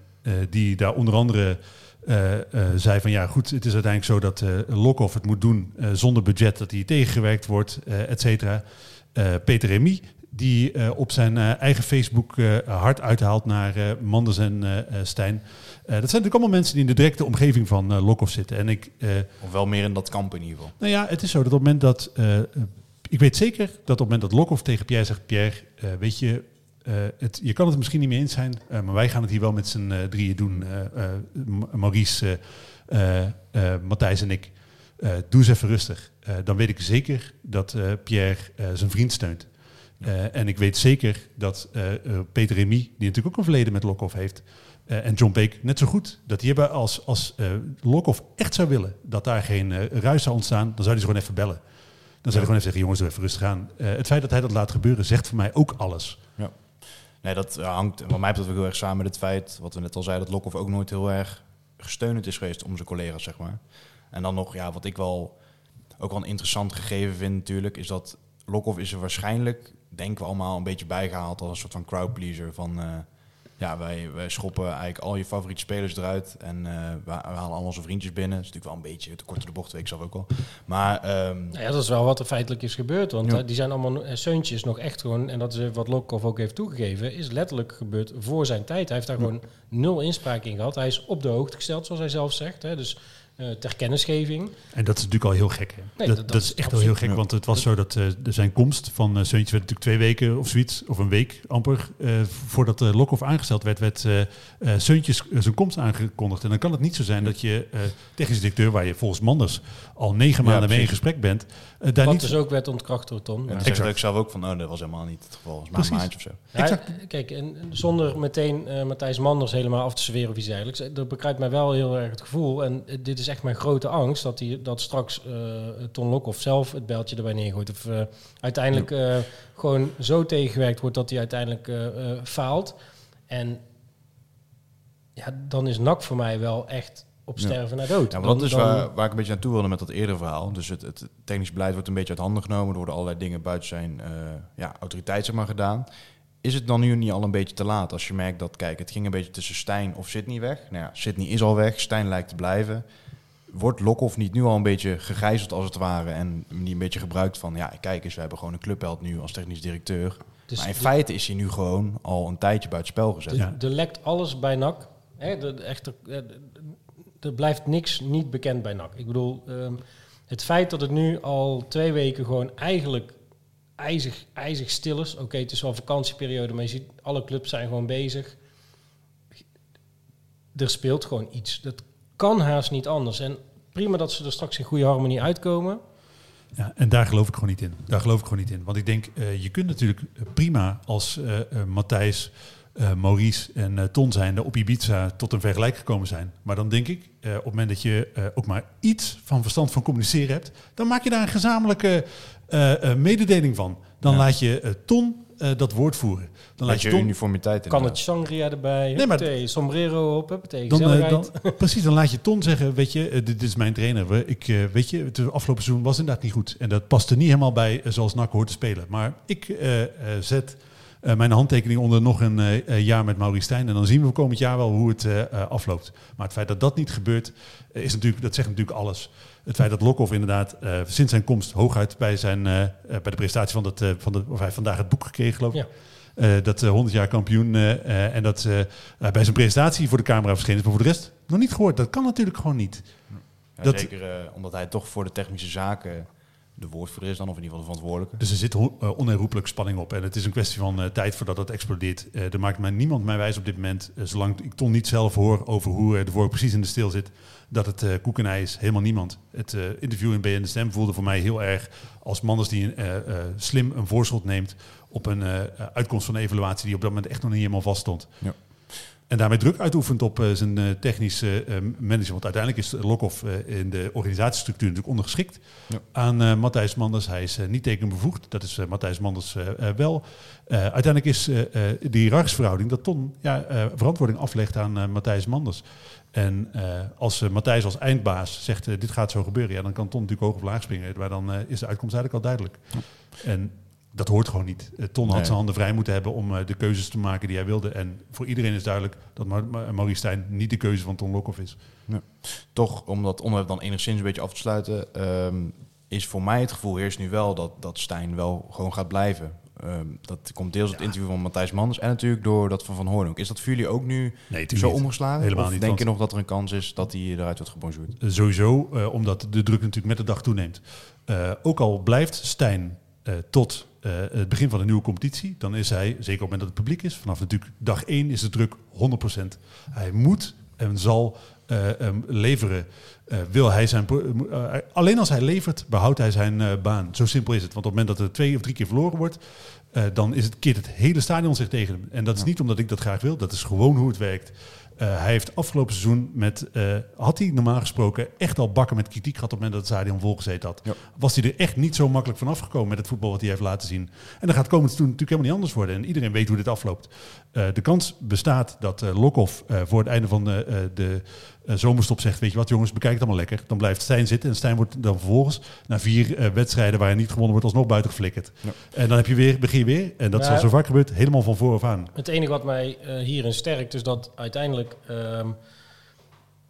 die daar onder andere zei van ja goed, het is uiteindelijk zo dat eh Lokhoff het moet doen zonder budget, dat hij tegengewerkt wordt, et cetera. Peter Remy, die op zijn eigen Facebook hard uithaalt naar Manders en Stijn. Dat zijn natuurlijk allemaal mensen die in de directe omgeving van Lokhoff zitten. En ik, Of wel meer in dat kamp in ieder geval. nou ja, het is zo dat op het moment dat. Ik weet zeker dat op het moment dat Lokhoff tegen Pierre zegt: Pierre, eh, weet je, eh, het, je kan het er misschien niet mee eens zijn, eh, maar wij gaan het hier wel met z'n drieën doen. Ma- Maurice, Matthijs en ik. Doe eens even rustig. Dan weet ik zeker dat Pierre zijn vriend steunt. En ik weet zeker dat Peter Remy, die natuurlijk ook een verleden met Lokhoff heeft, en John Peek net zo goed. Dat die hebben als, als Lokhoff echt zou willen dat daar geen ruis zou ontstaan, dan zou hij ze gewoon even bellen. Dan zou hij gewoon even zeggen, jongens, doe even rustig aan. Eh, het feit dat hij dat laat gebeuren, zegt voor mij ook alles. Nee, dat eh, hangt wat mij betreft ook heel erg samen met het feit, wat we net al zeiden, dat Lokhoff ook nooit heel erg gesteunend is geweest om zijn collega's, zeg maar. En dan nog, ja, wat ik wel ook wel een interessant gegeven vind natuurlijk, is dat Lokhoff is er waarschijnlijk, denken we allemaal, een beetje bijgehaald als een soort van crowdpleaser van... eh, ja, wij, wij schoppen eigenlijk al je favoriete spelers eruit en eh, we, halen al onze vriendjes binnen. Dat is natuurlijk wel een beetje te kort door de bocht, weet ik zelf ook wel. Maar ehm, Nou ja, dat is wel wat er feitelijk is gebeurd. Want Ja. eh, die zijn allemaal eh, Seuntjes nog echt gewoon, en dat is wat Lokhoff ook heeft toegegeven, is letterlijk gebeurd voor zijn tijd. Hij heeft daar gewoon nul inspraak in gehad. Hij is op de hoogte gesteld, zoals hij zelf zegt. Hè. Dus eh, ter kennisgeving. En dat is natuurlijk al heel gek. Hè? Nee, dat, dat- dat, dat is echt wel heel gek, want het was zo dat eh, de zijn komst van uh, Seuntje werd natuurlijk twee weken of zoiets, of een week amper, eh, voordat uh, Lokhoff aangesteld werd, werd uh, uh, Seuntjes zijn komst aangekondigd. En dan kan het niet zo zijn dat je uh, technisch directeur, waar je volgens Manders al negen maanden ja, mee in gesprek bent, uh, daar Wat niet... dus ook werd ontkracht door dat zeg ik zelf ook van, oh, dat was helemaal niet het geval. Maar een maandje of zo. Ja, kijk, en zonder meteen uh, Matthijs Manders helemaal af te serveren of iets dergelijks, dat bekruipt mij wel heel erg het gevoel. En dit is echt mijn grote angst, dat, die, dat straks uh, Ton Lokhoff zelf het beltje erbij neergooit. Of uh, uiteindelijk uh, gewoon zo tegengewerkt wordt dat hij uiteindelijk uh, faalt. En ja, dan is NAC voor mij wel echt op sterven ja. naar dood. Ja, maar dat is waar, waar ik een beetje naartoe wilde met dat eerdere verhaal. Dus het, het technisch beleid wordt een beetje uit handen genomen. Er worden allerlei dingen buiten zijn uh, ja, autoriteit zeg maar, gedaan. Is het dan nu niet al een beetje te laat als je merkt dat, kijk, het ging een beetje tussen Stijn of Sydney weg. Nou ja, Sydney is al weg, Stijn lijkt te blijven. Wordt Lokhoff niet nu al een beetje gegijzeld als het ware en niet een beetje gebruikt van, ja, kijk eens, we hebben gewoon een clubheld nu als technisch directeur. Dus maar in feite is hij nu gewoon al een tijdje buiten spel gezet. Dus, Er lekt alles bij NAC. Hè, de, de, echt, er blijft niks niet bekend bij NAC. Ik bedoel, um, het feit dat het nu al twee weken gewoon eigenlijk ijzig, ijzig stil is. Oké, het is wel vakantieperiode, maar je ziet, alle clubs zijn gewoon bezig. Er speelt gewoon iets. Dat kan haast niet anders. En prima dat ze er straks in goede harmonie uitkomen. Ja, en daar geloof ik gewoon niet in. Daar geloof ik gewoon niet in. Want ik denk, uh, je kunt natuurlijk prima als uh, uh, Matthijs, Maurice en Ton zijn op Ibiza tot een vergelijk gekomen zijn. Maar dan denk ik, op het moment dat je ook maar iets van verstand van communiceren hebt, dan maak je daar een gezamenlijke mededeling van. Dan ja. laat je Ton uh, dat woord voeren. Dan laat je, je uniformiteit in. Kan het sangria erbij, nee, maar huppatee, sombrero op, huppatee, dan, uh, dan, Precies, dan laat je Ton zeggen, weet je, uh, dit, dit, is mijn trainer. Ik, weet je, het afgelopen seizoen was inderdaad niet goed. En dat paste niet helemaal bij zoals NAC hoort te spelen. Maar ik zet mijn handtekening onder nog een jaar met Maurice Stijn. En dan zien we komend jaar wel hoe het afloopt. Maar het feit dat dat niet gebeurt, is natuurlijk, dat zegt natuurlijk alles. Het feit dat Lokhoff inderdaad uh, sinds zijn komst hooguit bij, zijn, uh, bij de presentatie van, dat, uh, van de, of hij vandaag het boek gekregen geloof ik. Ja. dat 100 jaar kampioen en dat bij zijn presentatie voor de camera verschenen is. Maar voor de rest nog niet gehoord. Dat kan natuurlijk gewoon niet. Ja, dat, zeker omdat hij toch voor de technische zaken de woordvoerder is dan, of in ieder geval de verantwoordelijke. Dus er zit uh, onherroepelijk spanning op. En het is een kwestie van uh, tijd voordat het explodeert. Uh, er maakt mij niemand mij wijs op dit moment, zolang ik Ton niet zelf hoor over hoe de vork precies in de stil zit, dat het koek en ei is. Helemaal niemand. Het interview in BN De Stem voelde voor mij heel erg als Manders die slim een voorschot neemt op een uitkomst van een evaluatie die op dat moment echt nog niet helemaal vast stond. Ja. En daarmee druk uitoefent op eh, zijn eh, technische eh, manager. Want uiteindelijk is Lokhoff in de organisatiestructuur natuurlijk ondergeschikt Ja. aan Matthijs Manders. Hij is niet tekenbevoegd. Dat is Matthijs Manders wel. Uiteindelijk is die hiërarchische dat Ton ja, verantwoording aflegt aan Matthijs Manders. En als Matthijs als eindbaas zegt, dit gaat zo gebeuren, ja, dan kan Ton natuurlijk hoog of laag springen. Maar dan is de uitkomst eigenlijk al duidelijk. En dat hoort gewoon niet. Eh, Ton had Nee. zijn handen vrij moeten hebben om eh, de keuzes te maken die hij wilde. En voor iedereen is duidelijk dat Ma- Ma- Maurice Stijn niet de keuze van Ton Lokhoff is. Toch, om dat onderwerp dan enigszins een beetje af te sluiten, ehm, is voor mij het gevoel heerst nu wel dat, dat Stijn wel gewoon gaat blijven. Ehm, dat komt deels uit het interview van Matthijs Manders en natuurlijk door dat van Van Hoorn ook. Is dat voor jullie ook nu Nee, zo omgeslagen? Helemaal of niet, denk je nog dat er een kans is dat hij eruit wordt gebonjourd? Sowieso, eh, omdat de druk natuurlijk met de dag toeneemt. Ook al blijft Stijn tot eh, het begin van de nieuwe competitie, dan is hij, zeker op het moment dat het publiek is, vanaf natuurlijk dag 1 is de druk 100%. Hij moet en zal eh, em, leveren. Eh, wil hij zijn, alleen als hij levert, behoudt hij zijn baan. Zo simpel is het. Want op het moment dat er twee of drie keer verloren wordt, dan is het, keert het hele stadion zich tegen hem. En dat is niet omdat ik dat graag wil, dat is gewoon hoe het werkt. Eh, hij heeft afgelopen seizoen met, eh, had hij normaal gesproken echt al bakken met kritiek gehad op het moment dat het stadion volgezeten had. Ja. Was hij er echt niet zo makkelijk van afgekomen met het voetbal wat hij heeft laten zien. En dan gaat komend seizoen natuurlijk helemaal niet anders worden. En iedereen weet hoe dit afloopt. Eh, de kans bestaat dat Lokhoff voor het einde van de, de zomerstop zegt, weet je wat jongens, bekijk het allemaal lekker. Dan blijft Stijn zitten en Stijn wordt dan vervolgens na vier eh, wedstrijden waar hij niet gewonnen wordt, alsnog buiten geflikkerd. Ja. En dan heb je weer, begin je weer, en dat is al Nou, zo vaak gebeurd, helemaal van vooraf aan. Het enige wat mij eh, hierin sterkt is dat uiteindelijk, ehm,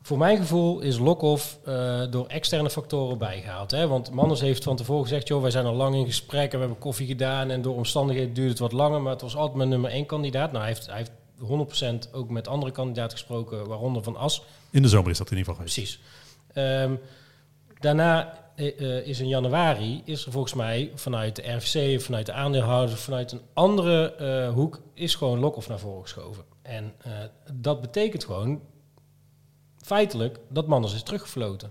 voor mijn gevoel, is Lokhoff eh, door externe factoren bijgehaald. Hè? Want Manders heeft van tevoren gezegd, joh, wij zijn al lang in gesprek en we hebben koffie gedaan en door omstandigheden duurde het wat langer, maar het was altijd mijn nummer één kandidaat. Nou, hij heeft, hij heeft 100% ook met andere kandidaten gesproken, waaronder Van As. In de zomer is dat in ieder geval geweest. Precies. Ehm, daarna eh, eh, is in januari, is er volgens mij vanuit de RVC, vanuit de aandeelhouders, vanuit een andere eh, hoek, is gewoon Lokhoff naar voren geschoven. En dat betekent gewoon feitelijk dat Manders is teruggefloten.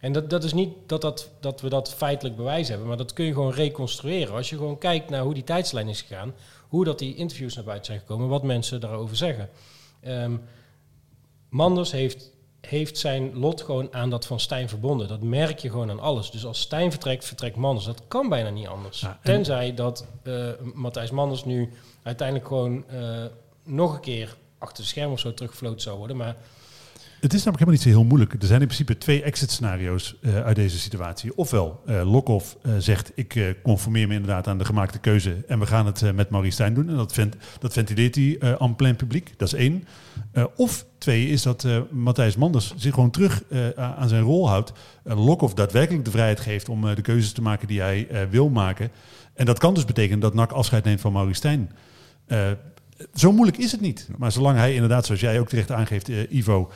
En dat, dat is niet dat, dat, dat we dat feitelijk bewijs hebben, maar dat kun je gewoon reconstrueren. Als je gewoon kijkt naar hoe die tijdslijn is gegaan, hoe dat die interviews naar buiten zijn gekomen, wat mensen daarover zeggen. Ehm, Manders heeft, heeft zijn lot gewoon aan dat van Stijn verbonden. Dat merk je gewoon aan alles. Dus als Stijn vertrekt, vertrekt Manders. Dat kan bijna niet anders. Ja, Tenzij dat eh, Matthijs Manders nu uiteindelijk gewoon eh, nog een keer achter de schermen of zo teruggefloten zou worden. Maar Het is namelijk helemaal niet zo heel moeilijk. Er zijn in principe twee exit-scenario's eh, uit deze situatie. Ofwel, eh Lokhoff eh, zegt, ik conformeer me inderdaad aan de gemaakte keuze en we gaan het met Maurice Stijn doen. En dat, dat ventileert hij aan plein publiek. Dat is één. Of twee is dat Matthijs Manders zich gewoon terug aan zijn rol houdt. Uh, Lokhoff daadwerkelijk de vrijheid geeft om de keuzes te maken die hij wil maken. En dat kan dus betekenen dat NAC afscheid neemt van Maurice Stijn. Zo moeilijk is het niet. Maar zolang hij inderdaad, zoals jij ook terecht aangeeft, Ivo,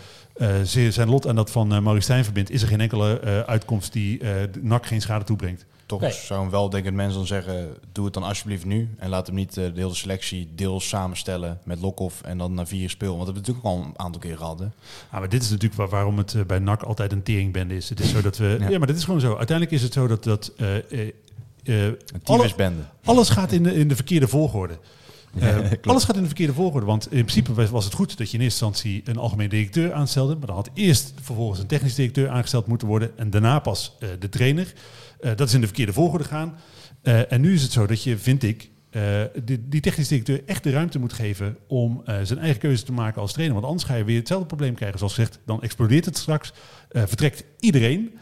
zijn lot aan dat van uh, Maurice Stijn verbindt, is er geen enkele eh, uitkomst die eh, de NAC geen schade toebrengt. Toch Nee. zou een weldenkend mens dan zeggen, doe het dan alsjeblieft nu. En laat hem niet eh, de hele selectie deels samenstellen met Lokhoff en dan na vier speel. Want dat hebben we natuurlijk al een aantal keer gehad. Hè? Ah, maar dit is natuurlijk waar- waarom het eh, bij NAC altijd een teringbende is. Het is zo dat we. Ja. Ja. maar dit is gewoon zo. Uiteindelijk is het zo dat. dat eh, eh, eh, Een alle- tyfusbende. alles gaat in de, in de verkeerde volgorde. Eh, alles gaat in de verkeerde volgorde. Want in principe was- het goed dat je in eerste instantie een algemeen directeur aanstelde. Maar dan had eerst vervolgens een technisch directeur aangesteld moeten worden. En daarna pas eh, de trainer. Eh, dat is in de verkeerde volgorde gaan. En nu is het zo dat je, vind ik, die, die technisch directeur echt de ruimte moet geven om zijn eigen keuze te maken als trainer. Want anders ga je weer hetzelfde probleem krijgen. Zoals gezegd, dan explodeert het straks. vertrekt iedereen.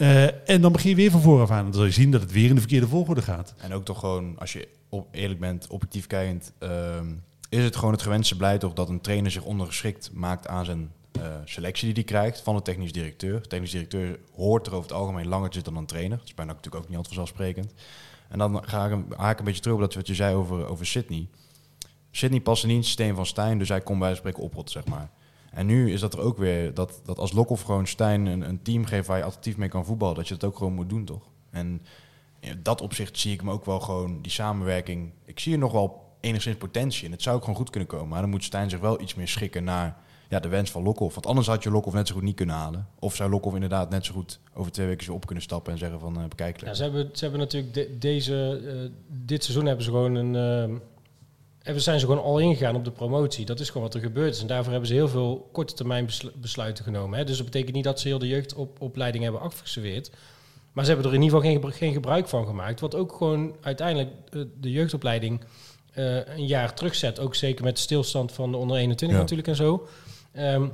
Eh, en dan begin je weer van vooraf aan. Dan zal je zien dat het weer in de verkeerde volgorde gaat. En ook toch gewoon, als je op, eerlijk bent, objectief kijkend, ehm, is het gewoon het gewenste beleid toch dat een trainer zich ondergeschikt maakt aan zijn eh, selectie die hij krijgt van de technisch directeur. Technisch directeur hoort er over het algemeen langer te zitten dan een trainer. Dat is bijna natuurlijk ook niet altijd vanzelfsprekend. En dan ga ik, een- een beetje terug op dat wat je zei over, over Sydney. Sydney paste niet in het systeem van Stijn, dus hij kon bij spreken oprotten, zeg maar. En nu is dat er ook weer, dat, dat als Lokhoff gewoon Stijn een, een team geeft waar je attraktief mee kan voetballen, dat je dat ook gewoon moet doen, toch? En in dat opzicht zie ik hem ook wel gewoon, die samenwerking, ik zie er nog wel enigszins potentie in. Het zou ook gewoon goed kunnen komen, maar dan moet Stijn zich wel iets meer schikken naar ja, de wens van Lokhoff. Want anders had je Lokhoff net zo goed niet kunnen halen. Of zou Lokhoff inderdaad net zo goed over twee weken weer op kunnen stappen en zeggen van, eh bekijk Ja, ze, hebben, ze hebben natuurlijk de- deze, eh, dit seizoen hebben ze gewoon een, ehm, En we zijn ze gewoon al ingegaan op de promotie. Dat is gewoon wat er gebeurd is. En daarvoor hebben ze heel veel korte termijn beslu- besluiten genomen. Hè. Dus dat betekent niet dat ze heel de jeugdopleiding hebben afgeserveerd. Maar ze hebben er in ieder geval geen, geen gebruik van gemaakt. Wat ook gewoon uiteindelijk eh, de jeugdopleiding eh, een jaar terugzet. Ook zeker met de stilstand van de onder 21 Ja. natuurlijk en zo. Ehm,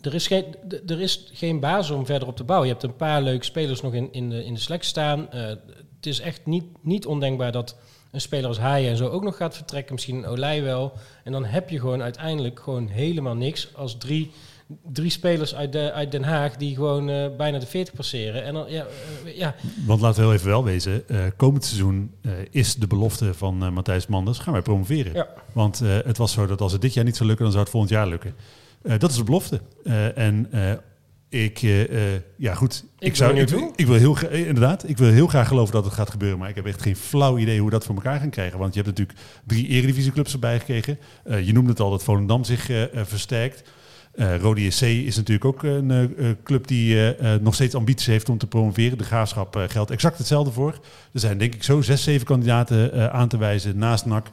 er, is geen, er is geen basis om verder op te bouwen. Je hebt een paar leuke spelers nog in, in, de, in de selectie staan. Eh, het is echt niet, niet ondenkbaar dat een speler als Haaien en zo ook nog gaat vertrekken. Misschien een Olij wel. En dan heb je gewoon uiteindelijk gewoon helemaal niks als drie, drie spelers uit, de, uit Den Haag die gewoon eh, bijna de 40 passeren. En dan, ja, eh, ja, Want laten we heel even wel wezen, eh, komend seizoen is de belofte van Matthijs Manders, gaan wij promoveren. Ja. Want het was zo dat als het dit jaar niet zou lukken, dan zou het volgend jaar lukken. Dat is de belofte. En ik, eh, eh, ja goed, ik, ben zou, ik, ik wil heel gra- eh, inderdaad, ik wil heel graag geloven dat het gaat gebeuren, maar ik heb echt geen flauw idee hoe we dat voor elkaar gaan krijgen. Want je hebt natuurlijk drie eredivisieclubs erbij gekregen. Je noemde het al dat Volendam zich versterkt. Rode SC is natuurlijk ook een club die nog steeds ambities heeft om te promoveren. De graafschap geldt exact hetzelfde voor. Er zijn denk ik zo zes, zeven kandidaten aan te wijzen naast NAC.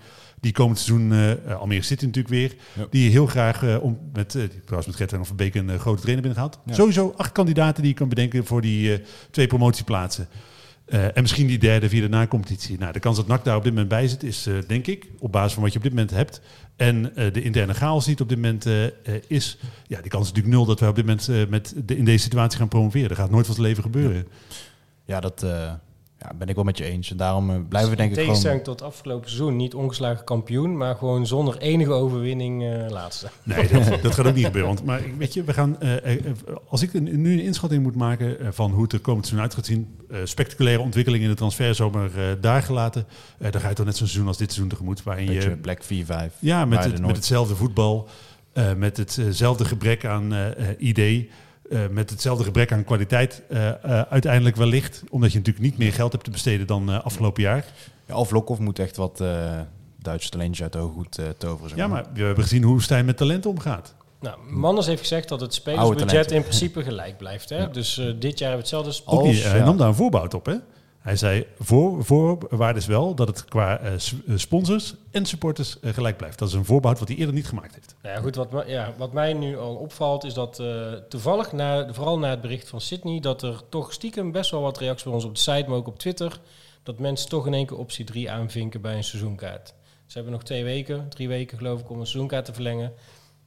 Die komend seizoen, eh, eh, Almere City natuurlijk weer, Ja. die heel graag, eh, om, met, eh, trouwens met Gertwijn van Beek een eh, grote trainer binnengehaald. Ja. Sowieso acht kandidaten die je kan bedenken voor die eh, twee promotieplaatsen. Eh, en misschien die derde via de na-competitie. Nou, de kans dat NAC daar op dit moment bij zit is, eh, denk ik, op basis van wat je op dit moment hebt. En eh, de interne chaos die het op dit moment eh, eh, is. Ja, die kans is natuurlijk nul dat wij op dit moment eh, met de, in deze situatie gaan promoveren. Dat gaat nooit van het leven gebeuren. Ja, dat eh, ja, ben ik wel met je eens. En daarom eh, blijven we denk ik gewoon... tegenstelling tot afgelopen seizoen niet ongeslagen kampioen, maar gewoon zonder enige overwinning eh, laatste. Nee, dat, dat gaat ook niet gebeuren. Want, maar ik- weet je, we gaan, eh, als ik een- nu een inschatting moet maken van hoe het er komend seizoen uit gaat zien, eh, spectaculaire ontwikkeling in de transferzomer eh daar gelaten, eh, dan ga je toch net zo'n seizoen als dit seizoen tegemoet, waarin Beetje je Black 4-5. Ja, met, het, met hetzelfde voetbal, eh, met hetzelfde gebrek aan idee, eh, met hetzelfde gebrek aan kwaliteit eh, eh, uiteindelijk wellicht. Omdat je natuurlijk niet meer geld hebt te besteden dan eh, afgelopen jaar. Ja, Alf Lokhoff moet echt wat eh, Duitse talentjes uit de hooghoed eh, toveren. zeg Ja, maar we hebben gezien hoe Stijn met talent omgaat. Nou, Manders heeft gezegd dat het spelersbudget in principe gelijk blijft. Hè? Ja. Dus eh, dit jaar hebben we hetzelfde... sp- Ook Als, niet, hij ja. nam daar een voorbouw op, hè? Hij zei, voor, voorwaarde is wel dat het qua eh, eh, sponsors en supporters eh, gelijk blijft. Dat is een voorbehoud wat hij eerder niet gemaakt heeft. Nou ja, goed, wat, ja, wat mij nu al opvalt is dat eh, toevallig, na, vooral na het bericht van Sydney, dat er toch stiekem best wel wat reacties bij ons op de site, maar ook op Twitter, dat mensen toch in één keer optie 3 aanvinken bij een seizoenkaart. Ze hebben nog twee weken, drie weken geloof ik, om een seizoenkaart te verlengen.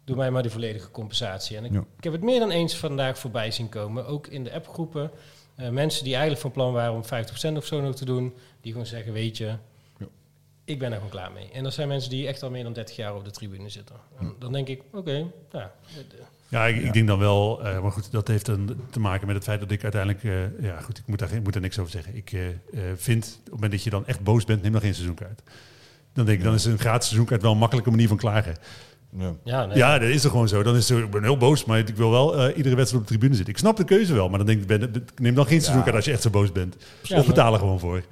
Doe mij maar die volledige compensatie. En ik, Ja. ik heb het meer dan eens vandaag voorbij zien komen, ook in de appgroepen. Eh, mensen die eigenlijk van plan waren om 50% of zo nog te doen, die gewoon zeggen, weet je, ik ben er gewoon klaar mee. En dat zijn mensen die echt al meer dan 30 jaar op de tribune zitten. En dan denk ik, oké, nou, eh, Ja, ik, ik denk dan wel, eh, maar goed, dat heeft dan te maken met het feit dat ik uiteindelijk, eh, ja goed, ik moet daar, geen- moet daar niks over zeggen. Ik eh, eh, vind, op het moment dat je dan echt boos bent, neem dan geen seizoenkaart. Dan denk ik, dan is een gratis seizoenkaart wel een makkelijke manier van klagen. Ja. ja, nee. Ja, dat is er gewoon zo. Dan is zo, ik ben heel boos, maar ik wil wel eh, iedere wedstrijd op de tribune zitten. Ik snap de keuze wel, maar dan denk ik, ben, neem dan geen seizoenkaart als je echt zo boos bent. Ja, of maar- betaal er gewoon voor.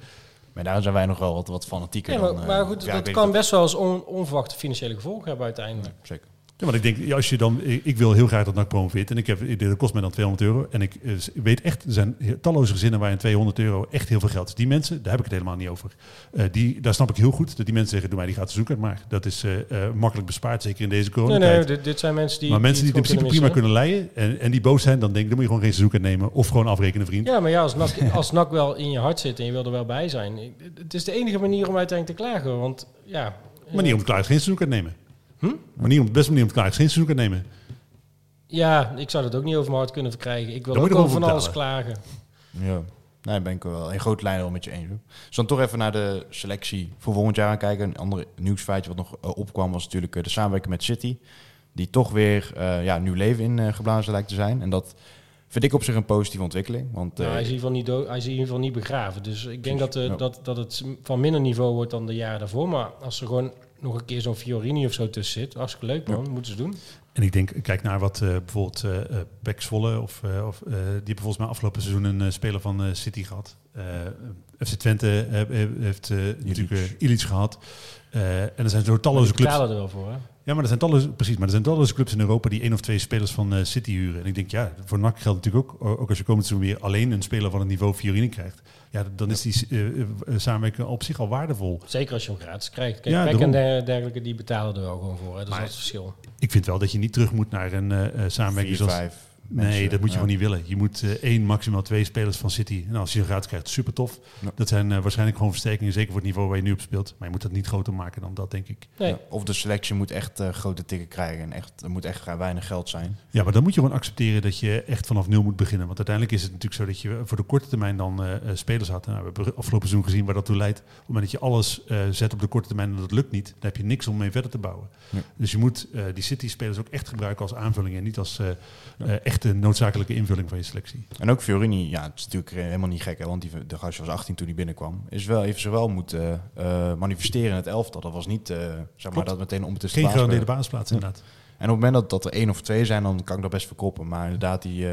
Maar daar zijn wij nog wel wat, wat fanatieker Nee, maar, dan... eh, maar goed, ja, dat kan best wel eens on, onverwachte financiële gevolgen hebben uiteindelijk. Zeker. Ja, want ik denk, als je dan, ik wil heel graag dat NAC promoveert. En ik heb, dat kost mij dan 200 euro. En ik eh, weet echt, er zijn talloze gezinnen waarin 200 euro echt heel veel geld is. Die mensen, daar heb ik het helemaal niet over. Eh, die, daar snap ik heel goed dat die mensen zeggen, doe mij die gratis zoeken. Maar dat is eh, makkelijk bespaard, zeker in deze Nee, coronatijd. nee, dit, dit zijn mensen die. maar mensen die het in principe prima kunnen leiden en, en die boos zijn, dan denk ik, dan moet je gewoon geen seizoen nemen. Of gewoon afrekenen, vriend. Ja, maar ja, als NAC, als NAC wel in je hart zit en je wil er wel bij zijn. Het is de enige manier om uiteindelijk te klagen. Want ja. Manier om klaar is geen seizoen nemen. Hm? Manier om, beste manier om is geen seizoen nemen. Ja, ik zou dat ook niet over mijn hart kunnen verkrijgen. Ik wil Dan ook over gewoon van alles klagen. Ja. Nee, ben ik wel in grote lijnen wel met je eens. hoor. Dus dan toch even naar de selectie voor volgend jaar aan kijken. Een ander nieuwsfeitje wat nog eh, opkwam was natuurlijk eh, de samenwerking met City. Die toch weer eh, ja, nieuw leven in eh, geblazen lijkt te zijn. En dat vind ik op zich een positieve ontwikkeling. Want Nou, eh, hij, is in ieder geval niet dood, hij is in ieder geval niet begraven. Dus ik denk dat, eh, dat, dat het van minder niveau wordt dan de jaren daarvoor. Maar als er gewoon nog een keer zo'n Fiorini of zo tussen zit, hartstikke leuk man, moeten ze doen. En ik denk, kijk naar wat eh, bijvoorbeeld eh eh, Pek Zwolle, of, eh, of, eh, die hebben volgens mij afgelopen seizoen een eh, speler van eh, City gehad. Eh, FC Twente eh, eh, heeft eh, natuurlijk eh, Illich gehad. Eh, en er zijn zo talloze Die clubs. betalen er wel voor hè. Ja, maar er zijn talloze, precies, maar er zijn talloze clubs in Europa die één of twee spelers van eh, City huren. En ik denk, ja, voor NAC geldt natuurlijk ook, ook als je komend seizoen weer alleen een speler van het niveau Fiorini krijgt. Ja, dan is die eh, eh, samenwerking op zich al waardevol. Zeker als je hem gratis krijgt. Kijk, Ja, Beck en dergelijke, die betalen er wel gewoon voor. Hè. Dat is Maar- het verschil. Ik vind wel dat je niet terug moet naar een samenwerking Vier, zoals... Nee, dat moet je ja. gewoon niet willen. Je moet eh, één, maximaal twee spelers van City. Nou, als je een gratis krijgt, super tof. Ja. Dat zijn eh, waarschijnlijk gewoon versterkingen, zeker voor het niveau waar je nu op speelt. Maar je moet dat niet groter maken dan dat, denk ik. Nee. Ja, Of de selectie moet echt eh, grote tikken krijgen en echt, er moet echt weinig geld zijn. Ja, maar dan moet je gewoon accepteren dat je echt vanaf nul moet beginnen. Want uiteindelijk is het natuurlijk zo dat je voor de korte termijn dan spelers had. Nou, we hebben afgelopen seizoen gezien waar dat toe leidt. Op het moment dat je alles eh, zet op de korte termijn en dat lukt niet, dan heb je niks om mee verder te bouwen. Ja. Dus je moet eh, die City-spelers ook echt gebruiken als aanvulling en niet als eh eh, echte noodzakelijke invulling van je selectie. En ook Fiorini, ja, het is natuurlijk eh, helemaal niet gek, hè, want die, de gastje was 18 toen hij binnenkwam. Is wel, heeft ze wel moeten eh, manifesteren in het elftal. Dat was niet, eh, zeg maar, dat meteen om te Geen gegarandeerde basisplaats inderdaad. En op het moment dat, dat er één of twee zijn, dan kan ik dat best verkroppen. Maar inderdaad, die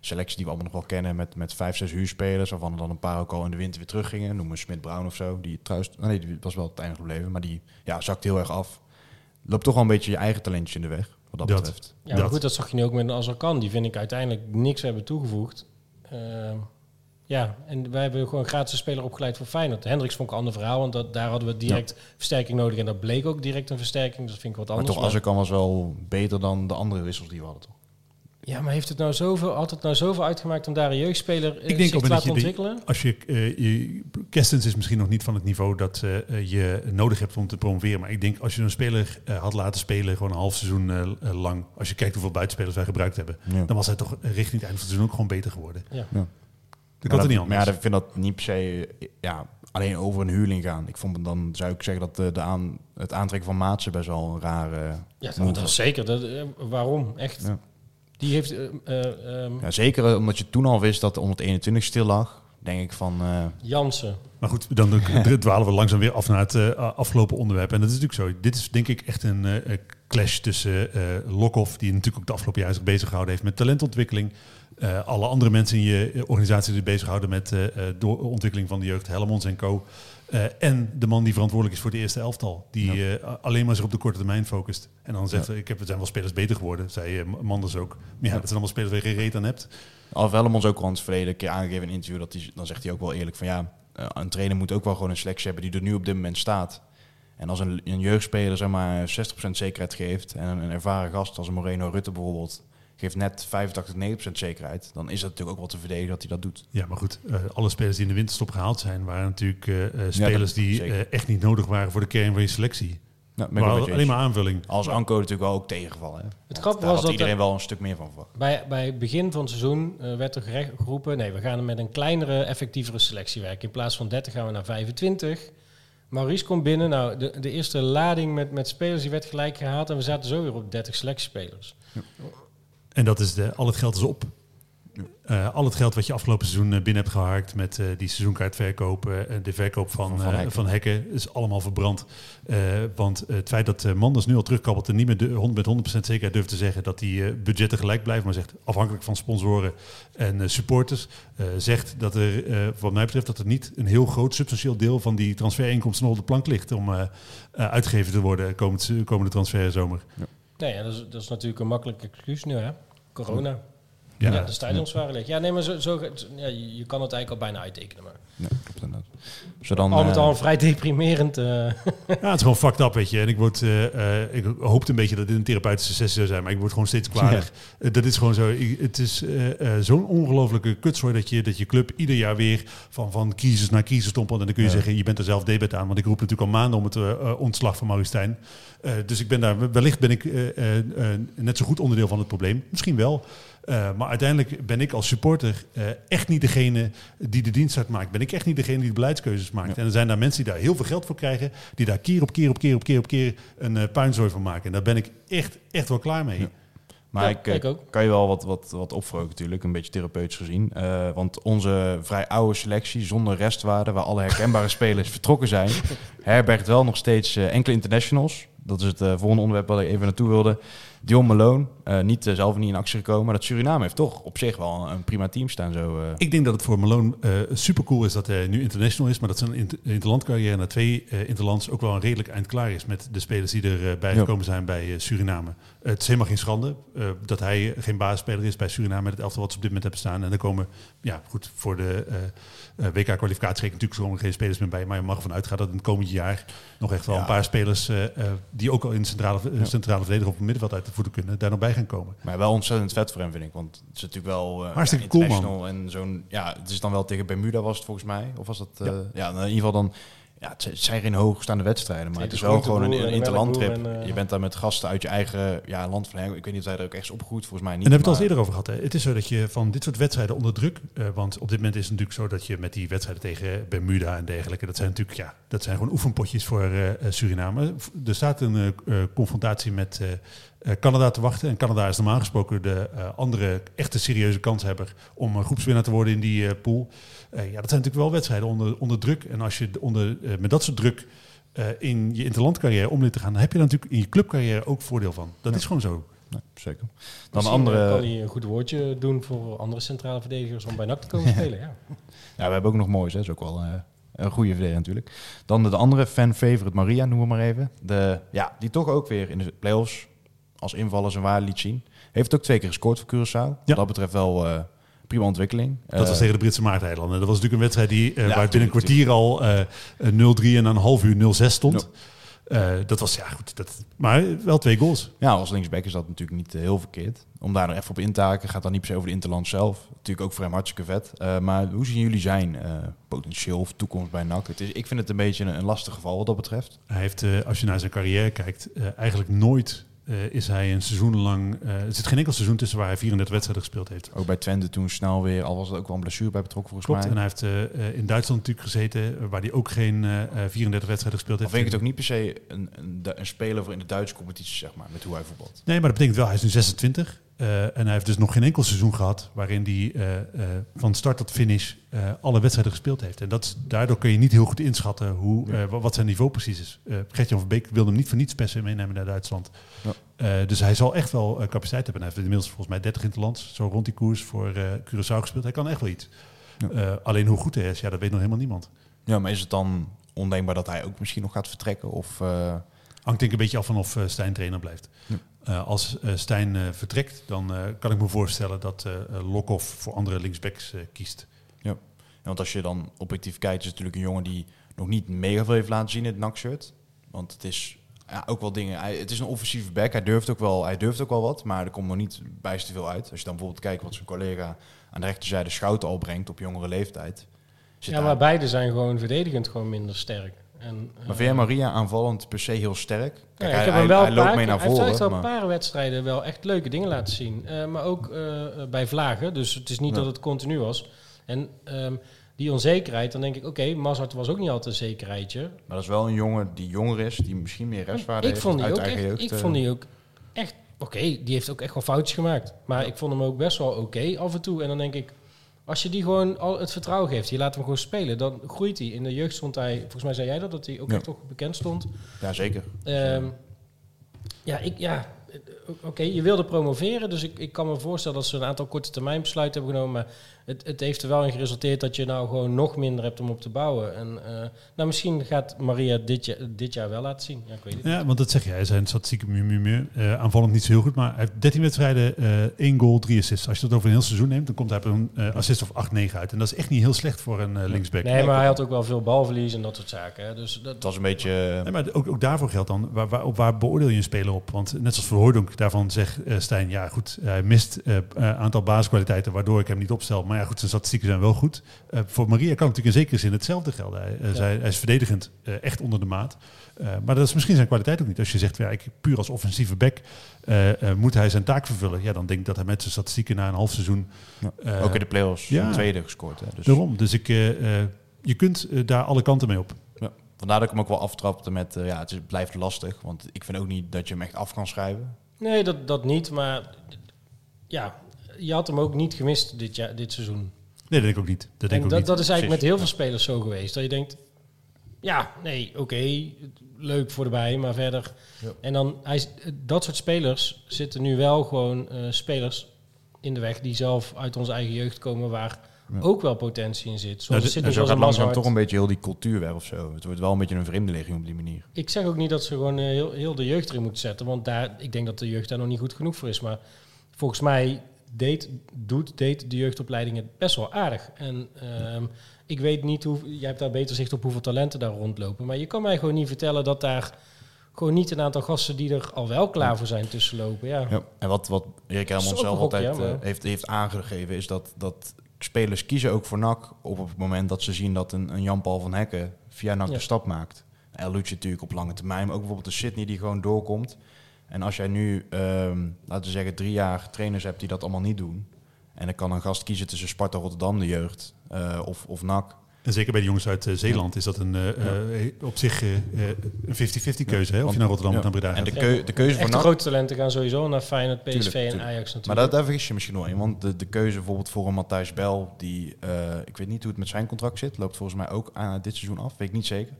selectie die we allemaal nog wel kennen met, met vijf, zes huurspelers, waarvan er dan een paar ook al in de winter weer teruggingen. Noem maar Smit-Brown of zo. Die trouwens, nee, die was wel het einde gebleven, maar die ja, zakt heel erg af. Loopt toch wel een beetje je eigen talentje in de weg, wat dat, Dat. betreft. Ja, maar Dat. goed, dat zag je nu ook met een Azarkan. Die vind ik uiteindelijk niks hebben toegevoegd. Ehm, ja, en wij hebben gewoon een gratis speler opgeleid voor Feyenoord. Hendricks vond ik een ander verhaal, want dat, daar hadden we direct versterking nodig. En dat bleek ook direct een versterking, dus dat vind ik wat Maar anders. toch, Azarkan was wel beter dan de andere wissels die we hadden, toch? Ja, maar heeft het nou zoveel, had het nou zoveel uitgemaakt om daar een jeugdspeler Ik denk te laten ontwikkelen? Als je, eh je Kerstens is misschien nog niet van het niveau dat eh, je nodig hebt om te promoveren. Maar ik denk als je een speler eh, had laten spelen, gewoon een half seizoen lang. Als je kijkt hoeveel buitenspelers wij gebruikt hebben. Ja. Dan was hij toch richting het einde van het seizoen ook gewoon beter geworden. Ja. Ja. Dat kan er niet dat- Maar anders. ja, ik vind dat niet per se ja, alleen over een huurling gaan. Ik vond dan zou ik zeggen dat de, de aan, het aantrekken van Maatsen best wel een rare. Ja, dat, dat was. zeker. Dat, waarom? Echt. Ja. Die heeft... eh, eh, ehm, Ja, zeker omdat je toen al wist dat de 121 stil lag. Denk ik van. eh, Jansen. Maar goed, dan dwalen we langzaam weer af naar het eh, afgelopen onderwerp. En dat is natuurlijk zo. Dit is denk ik echt een eh, eh, clash tussen eh Lokhoff, die natuurlijk ook de afgelopen jaren zich bezig gehouden heeft met talentontwikkeling. Eh, alle andere mensen in je eh, organisatie die zich bezighouden met eh, eh, de ontwikkeling van de jeugd, Helmonds en co. Eh, en de man die verantwoordelijk is voor de eerste elftal. Die eh, alleen maar zich op de korte termijn focust. En dan zegt, ik heb, er zijn wel spelers beter geworden, zei eh, Manders ook. Maar ja, dat zijn allemaal spelers waar je geen reet aan hebt. Alf Hellemons ook al in het verleden een keer aangegeven in een interview. Dat hij, dan zegt hij ook wel eerlijk van ja, een trainer moet ook wel gewoon een selectie hebben die er nu op dit moment staat. En als een, een jeugdspeler zeg maar 60% zekerheid geeft en een, een ervaren gast als een Moreno Rutte bijvoorbeeld geeft net 85, 90% zekerheid, dan is dat natuurlijk ook wel te verdedigen dat hij dat doet. Ja, maar goed, eh, alle spelers die in de winterstop gehaald zijn, waren natuurlijk eh, eh, spelers dat- die eh, echt niet nodig waren voor de kern van je selectie. Nou, Maar alleen eens. maar aanvulling. Als Anko natuurlijk wel ook tegengevallen. Hè? Want grappige was dat iedereen er- wel een stuk meer van verwacht. Bij, bij het begin van het seizoen werd er gerecht- geroepen... nee, we gaan met een kleinere, effectievere selectie werken. In plaats van 30 gaan we naar 25. Maurice komt binnen. Nou, de, de eerste lading met, met spelers die werd gelijk gehaald... en we zaten zo weer op 30 selectiespelers. En dat is de, al het geld is op. Eh, al het geld wat je afgelopen seizoen eh, binnen hebt geharkt met eh, die seizoenkaartverkoop en de verkoop van, Van hekken. Van Hekken is allemaal verbrand. Eh, want het feit dat eh, Manders nu al terugkabbelt en niet meer de, hond- met 100% zekerheid durft te zeggen dat die eh, budgetten gelijk blijven, maar zegt afhankelijk van sponsoren en eh, supporters, eh, zegt dat er, eh, wat mij betreft, dat er niet een heel groot substantieel deel van die transferinkomsten nog op de plank ligt om uitgegeven te worden komend, komende transferzomer. Nee, ja, dat, is, dat is natuurlijk een makkelijk excuus nu, hè? Corona. Ja, Ja, de stadions waren leeg. Ja, nee, maar zo, zo, ja, je je kan het eigenlijk al bijna uittekenen. Maar. Ja, klopt Zodan, al met eh, al een vrij deprimerend... eh, Ja, het is gewoon fucked up, weet je. En ik, word, eh, eh, ik hoopte een beetje dat dit een therapeutische sessie zou zijn, maar ik word gewoon steeds kwaadaar. Eh, dat is gewoon zo. Ik- het is zo'n ongelofelijke kutzooi dat je, dat je club ieder jaar weer van, van crisis naar crisis stompelt. En dan kun je Ja. zeggen, je bent er zelf debet aan. Want ik roep natuurlijk al maanden om het ontslag van Maurice Stijn. Eh, dus ik ben daar, wellicht ben ik eh, eh, eh, net zo goed onderdeel van het probleem. Misschien wel. Eh, maar uiteindelijk ben ik als supporter eh, echt niet degene die de dienst uitmaakt. Ben ik echt niet degene die de beleidskeuzes maakt. Ja. En er zijn daar mensen die daar heel veel geld voor krijgen. Die daar keer op keer op keer op keer op keer een eh, puinzooi van maken. En daar ben ik echt, echt wel klaar mee. Ja. Maar Ja, ik, ik ook. kan je wel wat, wat, wat opvroken natuurlijk, een beetje therapeutisch gezien. Eh, want onze vrij oude selectie, zonder restwaarde, waar alle herkenbare spelers vertrokken zijn, herbergt wel nog steeds enkele internationals. Dat is het eh, volgende onderwerp waar ik even naartoe wilde. Dion Malone, eh, niet, eh, zelf niet in actie gekomen. Maar dat Suriname heeft toch op zich wel een prima team staan. Zo, eh. Ik denk dat het voor Malone super cool is dat hij nu international is, maar dat zijn inter interlandcarrière na twee interlands ook wel een redelijk eind klaar is met de spelers die er eh, bij gekomen zijn bij Suriname. het is helemaal geen schande dat hij geen basisspeler is bij Suriname met het elftal wat ze op dit moment hebben staan. En er komen, ja goed, voor de WK-kwalificatie rekenen natuurlijk gewoon geen spelers meer bij, maar je mag ervan uitgaan dat in het komend jaar nog echt wel Ja. een paar spelers die ook al in de centrale, centrale verdediger op het middenveld uit de voeten kunnen, daar nog bij gaan komen. Maar wel ontzettend vet voor hem, vind ik. Want het is natuurlijk wel... eh, Hartstikke ja, cool, man. international En zo'n... Ja, het is dan wel tegen Bermuda was het volgens mij. Of was dat... eh, Ja. ja. in ieder geval dan... Ja, het zijn geen hoogstaande wedstrijden, maar het is wel gewoon een, een interlandtrip. eh, Je bent daar met gasten uit je eigen ja, land van. Ik weet niet of hij er ook echt is opgegroeid, volgens mij niet. En daar hebben we het al eerder over gehad. Hè. Het is zo dat je van dit soort wedstrijden onder druk... eh, want op dit moment is het natuurlijk zo dat je met die wedstrijden tegen Bermuda en dergelijke... dat zijn natuurlijk ja, dat zijn gewoon oefenpotjes voor eh, Suriname. Er staat een confrontatie met eh, eh, Canada te wachten. En Canada is normaal gesproken de eh, andere echte serieuze kanshebber... om groepswinnaar te worden in die eh, pool. Eh, ja, dat zijn natuurlijk wel wedstrijden onder, onder druk. En als je onder, eh, met dat soort druk... eh, in je interlandcarrière om dit te gaan, dan heb je daar natuurlijk in je clubcarrière ook voordeel van. Dat Ja. is gewoon zo. Nee, zeker. Dan een Misschien, andere... kan hij een goed woordje doen voor andere centrale verdedigers om bij NAC te komen spelen. Ja. Ja, we hebben ook nog moois, hè. Dat is ook wel eh, een goede verdediger natuurlijk. Dan de, de andere fan-favorite Maria, noemen we maar even. De, ja, die toch ook weer in de play-offs als invaller zijn waarde liet zien. Heeft ook twee keer gescoord voor Curaçao. Wat dat betreft wel eh, prima ontwikkeling. Dat Eh, was tegen de Britse Maarteilanden. Dat was natuurlijk een wedstrijd die, eh, Ja, waar binnen een kwartier al eh, eh, 0-3 en na een half uur 0-6 stond. Eh, dat was, ja goed, dat, maar wel twee goals. Ja, als linksback is dat natuurlijk niet eh, heel verkeerd. Om daar nog even op in te haken, gaat dan niet per se over de Interland zelf. Natuurlijk ook voor hem hartstikke vet. Eh, maar hoe zien jullie zijn eh, potentieel of toekomst bij NAC? Het is, ik vind het een beetje een, een lastig geval wat dat betreft. Hij heeft, eh, als je naar zijn carrière kijkt, eh, eigenlijk nooit eh, is hij een seizoen lang... eh, er zit geen enkel seizoen tussen waar hij 34 wedstrijden gespeeld heeft. Ook bij Twente toen snel weer, al was het ook wel een blessure bij betrokken volgens Klopt, en hij heeft eh, in Duitsland natuurlijk gezeten, waar hij ook geen eh, eh, 34 wedstrijden gespeeld heeft. vind ik het ook niet per se een, een, een speler voor in de Duitse competitie, zeg maar, met hoe hij voetbalt. Nee, maar dat betekent wel, hij is nu 26. Eh, en hij heeft dus nog geen enkel seizoen gehad waarin hij eh, eh, van start tot finish alle wedstrijden gespeeld heeft. En dat is, daardoor kun je niet heel goed inschatten hoe, wat zijn niveau precies is. Gertjan van Beek wilde hem niet voor niets per se meenemen naar Duitsland. Ja. Dus hij zal echt wel capaciteit hebben. Hij heeft inmiddels volgens mij 30 in het land, zo rond die koers voor Curaçao gespeeld. Hij kan echt wel iets. Ja. Alleen hoe goed hij is, ja, dat weet nog helemaal niemand. Ja, maar is het dan ondenkbaar dat hij ook misschien nog gaat vertrekken? Of, Hangt denk ik een beetje af van of Stijn trainer blijft. Ja. Eh, als eh, Stijn eh, vertrekt, dan eh, kan ik me voorstellen dat Lokhoff voor andere linksbacks eh, kiest. ja, want als je dan objectief kijkt, is het natuurlijk een jongen die nog niet mega veel heeft laten zien in het NAC-shirt. Want het is ja, ook wel dingen. Hij, het is een offensieve back. Hij durft, ook wel, hij durft ook wel wat, maar er komt nog niet bijster veel uit. Als je dan bijvoorbeeld kijkt wat zijn collega aan de rechterzijde Schouten al brengt op jongere leeftijd. Ja, daar- maar beide zijn gewoon verdedigend gewoon minder sterk. En, maar eh, vind jij Maria aanvallend per se heel sterk? Ja, Kijk, ik hij, heb hij- hem wel hij een loopt mee naar Hij heeft voren. wel een paar wedstrijden wel echt leuke dingen laten zien. Eh, maar ook eh, eh, bij vlagen. Dus het is niet Ja. dat het continu was. En ehm, die onzekerheid, dan denk ik, oké, Mazart was ook niet altijd een zekerheidje. Maar dat is wel een jongen die jonger is, die misschien meer restwaarde Ik heeft vond die uit ook eigen echt, jeugd. ik eh. vond die ook echt, oké, die heeft ook echt wel foutjes gemaakt. Maar ik vond hem ook best wel oké af en toe. En dan denk ik, als je die gewoon al het vertrouwen geeft, je laat hem gewoon spelen, dan groeit hij. In de jeugd stond hij, volgens mij zei jij dat, dat hij ook Ja. echt toch bekend stond. Ja, zeker. Ehm, ja, ik, ja, eh, oké, je wilde promoveren, dus ik, ik kan me voorstellen dat ze een aantal korte termijn besluiten hebben genomen. Maar het, het heeft er wel in geresulteerd dat je nou gewoon nog minder hebt om op te bouwen. En eh, nou, misschien gaat Maria dit jaar, dit jaar wel laten zien. Ja, ik weet het niet. Ja, want dat zeg je. Hij zijn statistieken mu, mu, mu. Eh, aanvallend niet zo heel goed, maar hij heeft 13 wedstrijden, eh 1 goal, 3 assists. Als je dat over een heel seizoen neemt, dan komt hij op een eh, assist of 8, 9 uit. En dat is echt niet heel slecht voor een eh, linksback. Nee, maar hij had ook wel veel balverlies en dat soort zaken. Hè. Dus dat, Het was een beetje... Nee, maar ook, ook daarvoor geldt dan, waar, waar, op waar beoordeel je een speler op? Want net zoals voor Hooydonk, daarvan zegt eh, Stijn, ja goed, hij mist een aantal basiskwaliteiten waardoor ik hem niet opstel. Maar ja goed, zijn statistieken zijn wel goed. Eh, voor Maria kan natuurlijk in zekere zin hetzelfde gelden. Hij, eh, Ja. zij, hij is verdedigend eh, echt onder de maat. Eh, maar dat is misschien zijn kwaliteit ook niet. Als je zegt, ja, ik, puur als offensieve back eh, eh, moet hij zijn taak vervullen. Ja, dan denk ik dat hij met zijn statistieken na een half seizoen... Ja, ook in de play-offs ja. een tweede gescoord. Hè. Dus Daarom, dus ik, eh, eh, je kunt daar alle kanten mee op. ja. Vandaar dat ik hem ook wel aftrapte met... ja, het is- blijft lastig. Want ik vind ook niet dat je hem echt af kan schrijven. nee, dat, dat niet. Maar ja, je had hem ook niet gemist dit, jaar, dit seizoen. Nee, dat denk ik ook niet. Dat denk en ik ook dat, niet. dat is eigenlijk Precies. met heel veel spelers zo geweest. Dat je denkt, Ja, nee, oké. Leuk voor de bij, maar verder. Ja. En dan, hij, dat soort spelers zitten nu wel gewoon eh, spelers in de weg die zelf uit onze eigen jeugd komen, waar Ja. ook wel potentie in zit. Zoals Nou, het de- zit zo zoals gaat langzaam toch een beetje heel die cultuur weg of zo. Het wordt wel een beetje een vreemdeling op die manier. Ik zeg ook niet dat ze gewoon eh, heel, heel de jeugd erin moeten zetten, want daar, ik denk dat de jeugd daar nog niet goed genoeg voor is. Maar volgens mij deed, doet, deed de jeugdopleiding het best wel aardig. En ehm, ik weet niet hoe, jij hebt daar beter zicht op hoeveel talenten daar rondlopen, maar je kan mij gewoon niet vertellen dat daar gewoon niet een aantal gasten die er al wel klaar voor zijn tussenlopen. Ja. Ja. En wat, wat Erik Helmond zelf altijd eh, heeft, heeft aangegeven, is dat, dat spelers kiezen ook voor NAC op het moment dat ze zien dat een, een Jan-Paul van Hekken via NAC Ja. de stap maakt. El natuurlijk op lange termijn, maar ook bijvoorbeeld de Sydney die gewoon doorkomt. En als jij nu, ehm, laten we zeggen, drie jaar trainers hebt die dat allemaal niet doen. En dan kan een gast kiezen tussen Sparta Rotterdam, de jeugd, eh, of, of NAC. En zeker bij de jongens uit eh, Zeeland is dat een, eh, op zich eh, eh, een 50-50 keuze. Hè? Of je naar Rotterdam Ja. of naar Breda En gaat. de, keu- de keuze voor NAC... grote talenten gaan sowieso naar Feyenoord, PSV Tuurlijk, en tuurlijk. Ajax natuurlijk. Maar daar, daar vergis je misschien wel in. Want de, de keuze bijvoorbeeld voor een Matthijs Bel, die, eh, ik weet niet hoe het met zijn contract zit, loopt volgens mij ook aan dit seizoen af, weet ik niet zeker.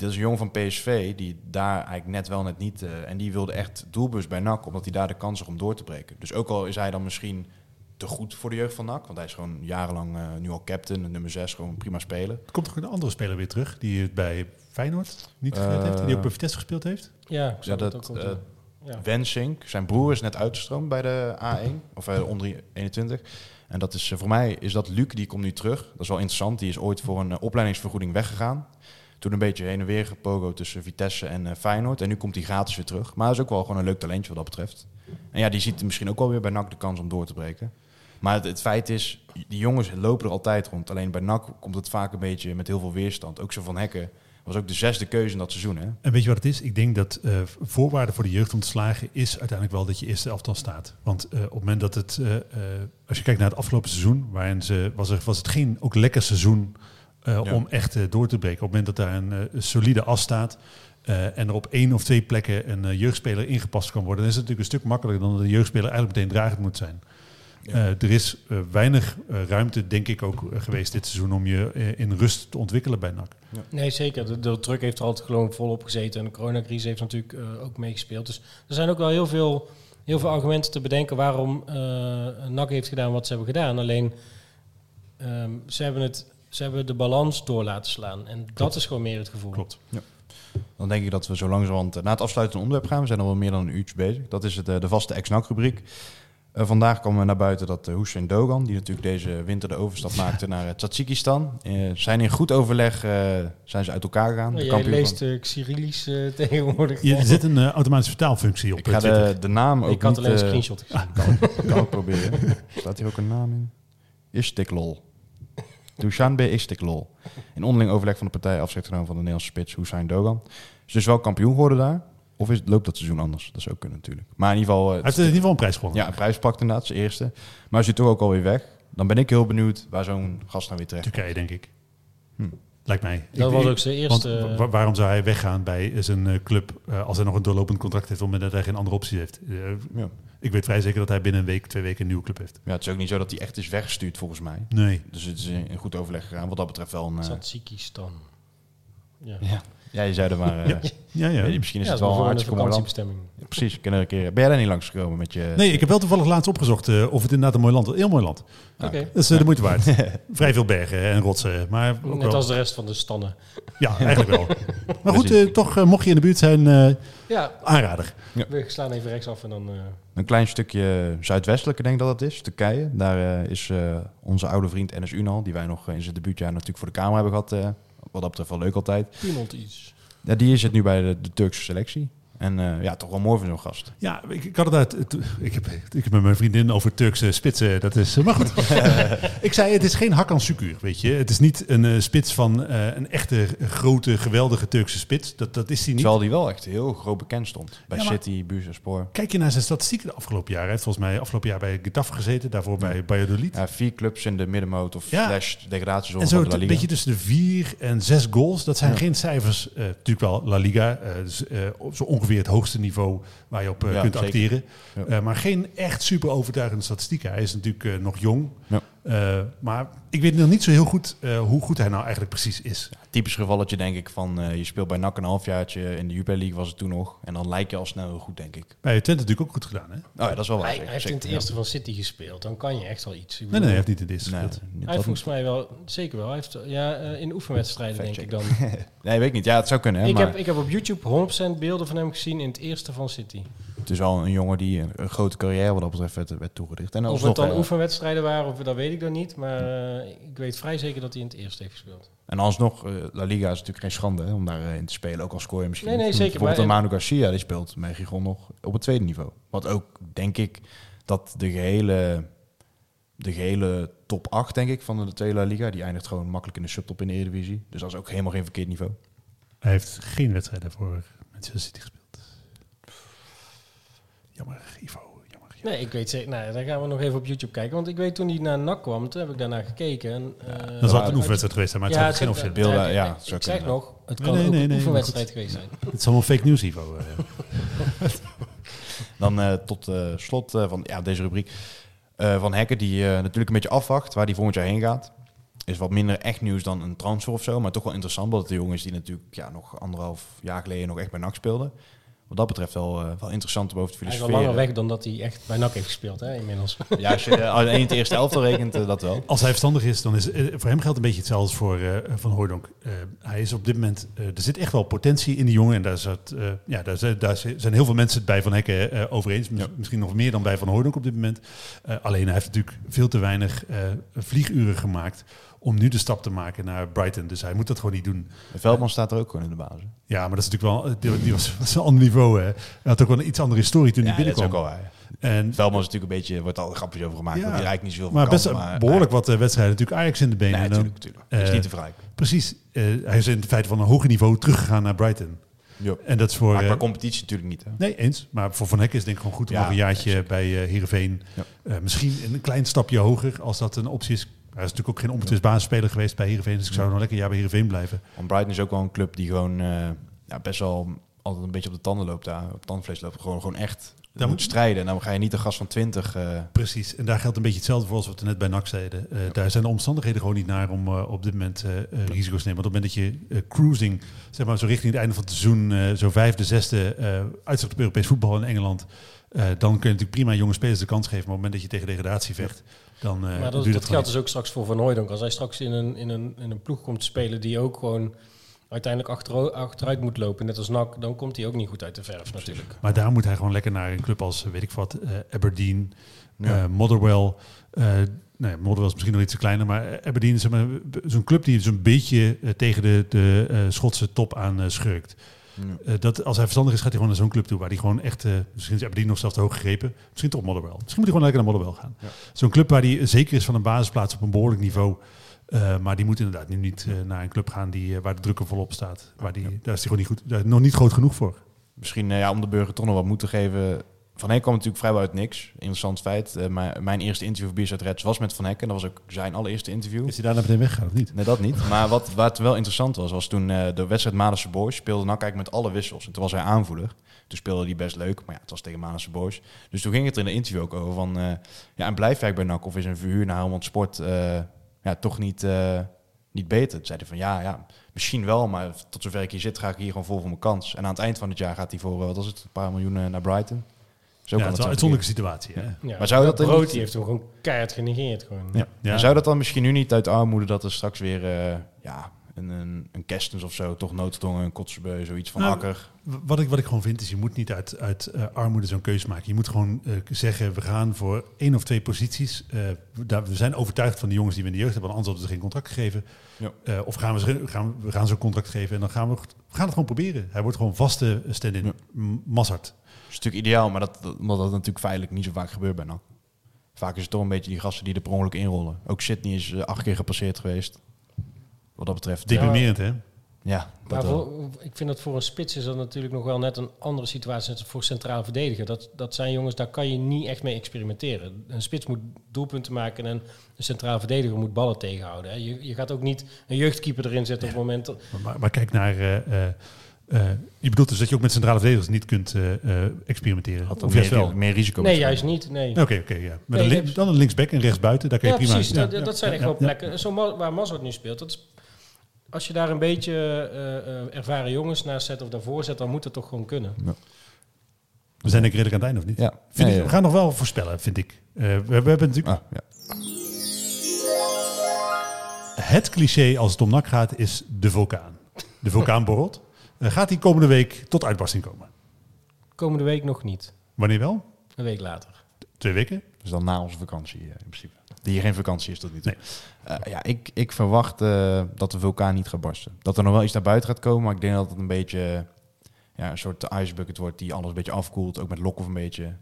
Dit is een jongen van PSV, die daar eigenlijk net wel, net niet, eh, en die wilde echt doelbus bij NAC, omdat hij daar de kans zag om door te breken. Dus ook al is hij dan misschien te goed voor de jeugd van NAC, want hij is gewoon jarenlang eh, nu al captain, nummer 6, gewoon prima spelen. Er komt toch een andere speler weer terug die het bij Feyenoord niet gered Eh, heeft. Die ook bij Vitesse gespeeld heeft. ja, ik Ja, dat, ook eh, ja. Wensink, zijn broer is net uitgestroomd bij de A1, of eh, onder 21. En dat is, eh, voor mij is dat Luc, die komt nu terug. Dat is wel interessant. Die is ooit voor een eh, opleidingsvergoeding weggegaan. Toen een beetje heen en weer gepogo tussen Vitesse en eh, Feyenoord. En nu komt hij gratis weer terug. Maar is ook wel gewoon een leuk talentje wat dat betreft. En ja, die ziet misschien ook wel weer bij NAC de kans om door te breken. Maar het, feit is, die jongens lopen er altijd rond. Alleen bij NAC komt het vaak een beetje met heel veel weerstand. Ook zo van Hekken was ook de zesde keuze in dat seizoen. Hè? En weet je wat het is? Ik denk dat eh, voorwaarde voor de jeugd om te slagen is uiteindelijk wel dat je eerste elftal staat. Want eh, op het moment dat het, als je kijkt naar het afgelopen seizoen, waarin ze, was, er, was het geen ook lekker seizoen eh, Ja. om echt eh, door te breken. Op het moment dat daar een, eh, solide as staat eh, en er op één of twee plekken een jeugdspeler ingepast kan worden, dan is het natuurlijk een stuk makkelijker dan dat de jeugdspeler eigenlijk meteen dragend moet zijn. Ja. Eh, er is eh, weinig eh, ruimte, denk ik, ook geweest dit seizoen om je in rust te ontwikkelen bij NAC. Nee, zeker. De, de druk heeft er altijd gewoon volop gezeten. En de coronacrisis heeft natuurlijk eh, ook meegespeeld. Dus er zijn ook wel heel veel, heel veel argumenten te bedenken waarom eh NAC heeft gedaan wat ze hebben gedaan. Alleen, ehm, ze, hebben het, ze hebben de balans door laten slaan. En dat is gewoon meer het gevoel. Klopt. Dan denk ik dat we zo langzamerhand eh, na het afsluitende onderwerp gaan. We zijn al wel meer dan een uurtje bezig. Dat is het, eh, de vaste ex-NAC-rubriek. Eh, vandaag kwam naar buiten dat uh, Hussein Dogan, die natuurlijk deze winter de overstap maakte naar uh, Tajikistan, eh, zijn in goed overleg eh, zijn ze uit elkaar gegaan. De Jij kampioen leest van- uh, Cyrillisch eh, tegenwoordig. Je, er zit een automatische vertaalfunctie op ik ga de, de naam ook ik had niet... alleen een screenshot gezien. kan, kan ik proberen. Staat hier ook een naam in? Istiklol. Dushanbe Istiklol. In onderling overleg van de partij genomen van de Nederlandse spits Hussein Dogan. Is dus wel kampioen geworden daar. Of is, loopt dat seizoen anders? Dat zou ook kunnen natuurlijk. Maar in ieder geval... eh, Hij heeft in ieder geval een prijs gewonnen. ja, een prijs pakt inderdaad, zijn eerste. Maar je toch ook alweer weg, dan ben ik heel benieuwd waar zo'n gast nou weer terecht Turkije, denk ik. Hm. Lijkt mij. Dat Ik- was ook zijn Want eerste... wa- waarom zou hij weggaan bij zijn eh, club eh, als hij nog een doorlopend contract heeft, omdat hij geen andere optie heeft? Ja. Ik weet vrij zeker dat hij binnen een week, twee weken een nieuwe club heeft. ja, het is ook niet zo dat hij echt is weggestuurd volgens mij. Nee. Dus het is in goed overleg gegaan. Wat dat betreft wel een... eh, Tajikistan. Ja. ja. Ja, je zei er maar... eh, Ja, ja. ja. weet je, misschien is Ja, het dat wel een een hartstikke mooi land. Ja, precies, kunnen we een keer... Ben jij daar niet langsgekomen met je... Nee, ik heb wel toevallig laatst opgezocht eh, of het inderdaad een mooi land is. Heel mooi land. Oké. Dat is eh, de moeite waard. Vrij veel bergen en rotsen. Maar ook Net wel- als de rest van de stannen. Ja, eigenlijk wel. Maar goed, eh, toch eh, mocht je in de buurt zijn, eh, Ja, aanrader. we slaan even rechtsaf en dan... eh, Een klein stukje zuidwestelijke denk ik dat het is, Turkije. Daar eh, is eh, onze oude vriend Enes Unal, die wij nog eh, in zijn debuutjaar natuurlijk voor de Kamer hebben gehad. Wat dat betreft wel leuk altijd. Piemelt iets. Ja, die zit nu bij de, de Turkse selectie. En eh, ja, toch wel mooi voor zo'n gast. Ja, ik, ik had het uit. het- Ik heb, ik heb met mijn vriendin over Turkse spitsen. Dat is. Maar goed. ik zei: het is geen Hakan Sukur, weet je. Het is niet een eh, spits van eh, een echte grote, geweldige Turkse spits. Dat, dat is hij niet. Terwijl die wel echt heel groot bekend stond. Bij Ja, City, Bursaspor. Kijk je naar zijn statistieken de afgelopen jaren. Hij heeft volgens mij afgelopen jaar bij Getafe gezeten. Daarvoor bij Valladolid. Ja, vier clubs in de middenmoot of Ja. slash degradatiezone En zo de een beetje tussen de vier en zes goals. Dat zijn geen cijfers. eh, natuurlijk wel La Liga. eh, dus, eh, zo ongeveer het hoogste niveau waar je op eh, Ja, kunt zeker. acteren. Ja. Eh, maar geen echt super overtuigende statistieken. Hij is natuurlijk eh, nog jong. Eh, maar ik weet nog niet zo heel goed eh, hoe goed hij nou eigenlijk precies is. Typisch gevalletje denk ik van eh, je speelt bij NAC een halfjaartje. In de Jupiler League was het toen nog. En dan lijkt je al snel heel goed, denk ik. Bij Twente natuurlijk ook goed gedaan, hè? Oh ja, dat is wel waar. Hij, zeker, hij heeft in het eerste van City gespeeld. Dan kan je echt wel iets. Nee, nee, hij heeft niet in de eerste Nee, gespeeld. Hij heeft volgens mij wel, zeker wel. Hij heeft, ja, eh, in oefenwedstrijden denk ik dan. Nee, weet ik niet. Ja, het zou kunnen. Hè, ik, maar heb, ik heb op YouTube 100% beelden van hem gezien in het eerste van City. Het is wel een jongen die een, een grote carrière wat dat betreft werd, werd toegedicht. En Of het dan eh, oefenwedstrijden waren, of dat weet ik dan niet. Maar eh, ik weet vrij zeker dat hij in het eerste heeft gespeeld. En alsnog, eh, La Liga is natuurlijk geen schande hè, om daarin in te spelen. Ook al scoor je misschien. Nee, nee, niet. zeker, Bijvoorbeeld maar- Manu Garcia, die speelt met Gijon nog op het tweede niveau. Wat ook, denk ik, dat de gehele, de gehele top 8, denk ik, van de tweede La Liga, die eindigt gewoon makkelijk in de subtop in de Eredivisie. Dus dat is ook helemaal geen verkeerd niveau. Hij heeft geen wedstrijden voor Manchester City gespeeld. Jammer, Ivo. Jammer, jammer. Nee, ik weet zeker. Nou, dan gaan we nog even op YouTube kijken. Want ik weet toen hij naar NAC kwam, toen heb ik daarnaar gekeken. En, eh, Dat is altijd een oefenwedstrijd geweest, hè, maar het Ja, is geen het- officiële ja, dat zou ik zeg kunnen. nog, het Nee, kan nee, een nee, oefenwedstrijd geweest zijn. Het is allemaal fake news, Ivo. eh. Dan eh, tot eh, slot eh, van ja, deze rubriek. eh, van Hekken, die eh, natuurlijk een beetje afwacht waar hij volgend jaar heen gaat. Is wat minder echt nieuws dan een transfer of zo. Maar toch wel interessant, omdat het de jongen is die natuurlijk ja, nog anderhalf jaar geleden nog echt bij NAC speelde. Wat dat betreft wel, eh, wel interessant om over te Hij is filosoferen. langer weg dan dat hij echt bij NAC heeft gespeeld, hè, inmiddels. Ja, als je eh, alleen in het eerste elftal rekent, eh, dat wel. Als hij verstandig is, dan is voor hem geldt een beetje hetzelfde als voor eh, Van Hooydonk. Eh, hij is op dit moment, eh, er zit echt wel potentie in die jongen. En daar, zat, eh, ja, daar, zijn, daar zijn heel veel mensen het bij Van Hekken over eens. Ja. Misschien nog meer dan bij Van Hooydonk op dit moment. Eh, alleen hij heeft natuurlijk veel te weinig eh, vlieguren gemaakt om nu de stap te maken naar Brighton. Dus hij moet dat gewoon niet doen. Veldman staat er ook gewoon in de basis. Ja, maar dat is natuurlijk wel, die, die was, was een ander niveau. Hè. Hij had ook wel een iets andere historie toen Ja, hij dat is ook binnenkwam. waar. En Veldman is natuurlijk een beetje, wordt al grapjes over gemaakt. Ja. want die rijdt niet zoveel maar best maar, behoorlijk wat eh, wedstrijden natuurlijk Ajax in de benen. Nee, natuurlijk, natuurlijk. Dat is eh, niet te vergelijken. Precies. Eh, hij is in feite van een hoger niveau teruggegaan naar Brighton. Ja. En dat is voor... Maar qua competitie natuurlijk niet. Hè? nee, eens. Maar voor Van Hekken is denk ik gewoon goed om Ja, nog een jaartje bij eh Heerenveen... Ja. misschien een klein stapje hoger, als dat een optie is. Hij is natuurlijk ook geen onbetwist basisspeler geweest bij Heerenveen. Dus ik zou nog lekker een jaar bij Heerenveen blijven. Want Brighton is ook wel een club die gewoon eh, ja, best wel altijd een beetje op de tanden loopt daar. Op tandvlees loopt. Gewoon, gewoon echt Daar moet strijden. En dan ga je niet een gast van 20. eh, Precies. En daar geldt een beetje hetzelfde voor als wat we net bij NAC zeiden. Eh, Daar zijn de omstandigheden gewoon niet naar om eh, op dit moment risico's te nemen. Want op het moment dat je eh, cruising, zeg maar zo richting het einde van het seizoen, eh, zo vijfde, zesde, eh uitzicht op Europees voetbal in Engeland, eh, dan kun je natuurlijk prima jonge spelers de kans geven. Maar op het moment dat je tegen degradatie vecht, dan eh maar dat, dat dat geldt dus ook straks voor Van Hooydonk. Als hij straks in een, in, een, in een ploeg komt te spelen die ook gewoon uiteindelijk achtero- achteruit moet lopen, net als NAC, dan komt hij ook niet goed uit de verf natuurlijk. Maar daar moet hij gewoon lekker naar een club als, eh, weet ik wat, eh, Aberdeen, Ja. eh, Motherwell. eh nee, Motherwell is misschien nog iets te kleiner, maar Aberdeen is zeg maar, zo'n club die zo'n beetje tegen de, de eh, Schotse top aan schurkt. ja. Eh, dat, als hij verstandig is, gaat hij gewoon naar zo'n club toe waar hij gewoon echt, eh, misschien is Aberdeen nog zelfs te hoog gegrepen. Misschien toch Motherwell. Misschien moet hij gewoon lekker naar Motherwell gaan. Ja. Zo'n club waar hij zeker is van een basisplaats op een behoorlijk niveau. Eh, maar die moet inderdaad nu niet eh, naar een club gaan die, eh, waar de druk er volop staat. Waar die, Daar is hij gewoon niet goed, daar, nog niet groot genoeg voor. Misschien ja, om de burger toch nog wat moeten geven. Van Hekken kwam natuurlijk vrijwel uit niks. Interessant feit. Mijn, mijn eerste interview voor Bierstad Reds was met Van Hekken. Dat was ook zijn allereerste interview. Is hij daarna meteen weggegaan of niet? Nee, dat niet. Maar wat, wat wel interessant was, was toen de wedstrijd Madense Boys speelde NAC eigenlijk met alle wissels. En toen was hij aanvoerder. Toen speelde hij best leuk, maar ja, het was tegen Madense Boys. Dus toen ging het er in de interview ook over van... ja, en blijf jij bij NAC of is een verhuur naar Helmond Sport ja, toch niet, eh, niet beter? Toen zei hij van ja, ja, misschien wel, maar tot zover ik hier zit ga ik hier gewoon vol voor mijn kans. En aan het eind van het jaar gaat hij voor, eh, wat was het, een paar miljoen eh, naar Brighton. Zo ja, kan het is wel een zo uitzonderlijke situatie. Hè? Ja, Maar zou dat dan Brood niet- die heeft hem gewoon keihard genegeerd. Gewoon. Ja. Zou dat dan misschien nu niet uit armoede dat er straks weer eh, ja, een, een, een Kerstens of zo, toch noodgedwongen, een zoiets van Nou, Akker. Wat ik, wat ik gewoon vind is, je moet niet uit, uit eh, armoede zo'n keuze maken. Je moet gewoon eh, zeggen, we gaan voor één of twee posities. eh, we- daar, we zijn overtuigd van de jongens die we in de jeugd hebben, anders hadden ze geen contract gegeven. Ja. Eh, of gaan we, ze, gaan, we gaan ze een contract geven en dan gaan we, we gaan het gewoon proberen. Hij wordt gewoon vaste stand-in. Ja. Dat is natuurlijk ideaal, maar dat, dat, omdat dat natuurlijk feitelijk niet zo vaak gebeurt bij NAC. Vaak is het toch een beetje die gasten die er per ongeluk inrollen. Ook Sydney is acht keer gepasseerd geweest. Wat dat betreft. Deprimerend, hè? Ja, dat Maar voor, ik vind dat voor een spits is dat natuurlijk nog wel net een andere situatie dan voor centraal verdediger. Dat, dat zijn jongens, daar kan je niet echt mee experimenteren. Een spits moet doelpunten maken en een centraal verdediger moet ballen tegenhouden. Hè. Je, je gaat ook niet een jeugdkeeper erin zetten op het moment... dat- Maar, maar kijk naar eh, eh, Eh, je bedoelt dus dat je ook met centrale verdedigers niet kunt eh, eh, experimenteren? Had of meer, juist wel? meer risico. Nee, juist niet. Nee. Oké, oké, ja. Maar Nee, dan, li- een linksback en rechtsbuiten, daar kan je Ja, prima... precies. ja, dat, ja, dat zijn ja, echt wel ja. plekken. Zo waar Mazart nu speelt, dat is, als je daar een beetje eh, eh, ervaren jongens naast zet of daarvoor zet, dan moet het toch gewoon kunnen. We zijn denk ik redelijk aan het einde, of niet? Ja. Vind Ja, ik, ja. We gaan nog wel voorspellen, vind ik. Eh, we, we hebben natuurlijk... Ah, ja. Het cliché als het om NAC gaat is de vulkaan. De vulkaan borrelt. Gaat die komende week tot uitbarsting komen? Komende week nog niet. Wanneer wel? Een week later. Twee weken? Dus dan na onze vakantie in principe. Die hier geen vakantie is tot nu toe. Nee. Eh, ja, ik, ik verwacht eh, dat de vulkaan niet gaat barsten. Dat er nog wel iets naar buiten gaat komen, maar ik denk dat het een beetje ja, een soort icebucket wordt die alles een beetje afkoelt. Ook met Lokhoff een beetje.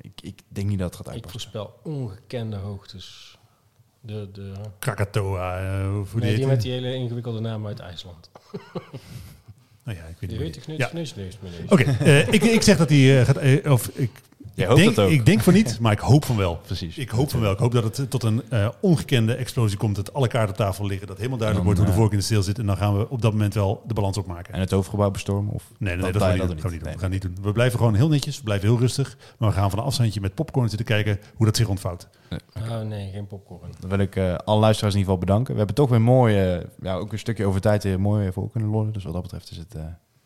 Ik, ik denk niet dat het gaat Ik uitbarsten. voorspel ongekende hoogtes. De, de, Krakatoa, eh, hoe nee, die die? met die hele ingewikkelde naam uit IJsland. Nou ja, ik weet Die niet. ik Ja. neus, neus. Oké, eh, ik, ik zeg dat hij eh, gaat... of ik, Jij hoopt denk, ook. ik denk van niet, maar ik hoop van wel. Precies. Ik hoop van wel. Ik hoop dat het eh, tot een eh, ongekende explosie komt. Dat alle kaarten op tafel liggen. Dat helemaal duidelijk Dan, wordt hoe de eh, vork in de steel zit. En dan gaan we op dat moment wel de balans opmaken. En het hoofdgebouw bestormen? Of Nee, nee, nee, dat- dat, gaan we niet doen. Gaan we niet doen. Nee. We gaan niet doen. We blijven gewoon heel netjes. We blijven heel rustig. Maar we gaan van een afstandje met popcorn zitten kijken hoe dat zich ontvouwt. Oh nee, geen popcorn. Dan wil ik eh, alle luisteraars in ieder geval bedanken. We hebben toch weer mooi, eh, ja, ook een stukje over tijd weer mooi voor kunnen lollen. Dus wat dat betreft is het eh,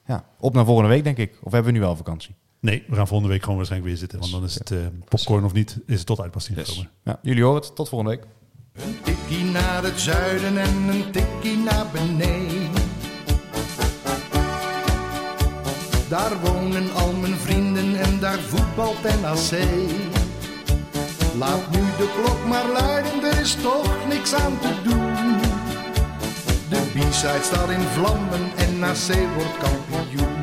ja, op naar volgende week, denk ik. Of hebben we nu wel vakantie? Nee, we gaan volgende week gewoon waarschijnlijk weer zitten. Want dan is het eh, popcorn of niet, is het tot uitpassing gekomen. Ja, jullie horen het. Tot volgende week. Een tikkie naar het zuiden en een tikkie naar beneden. Daar wonen al mijn vrienden en daar voetbalt NAC. Laat nu de klok maar luiden, er is toch niks aan te doen. De B-side staat in vlammen en NAC wordt kampioen.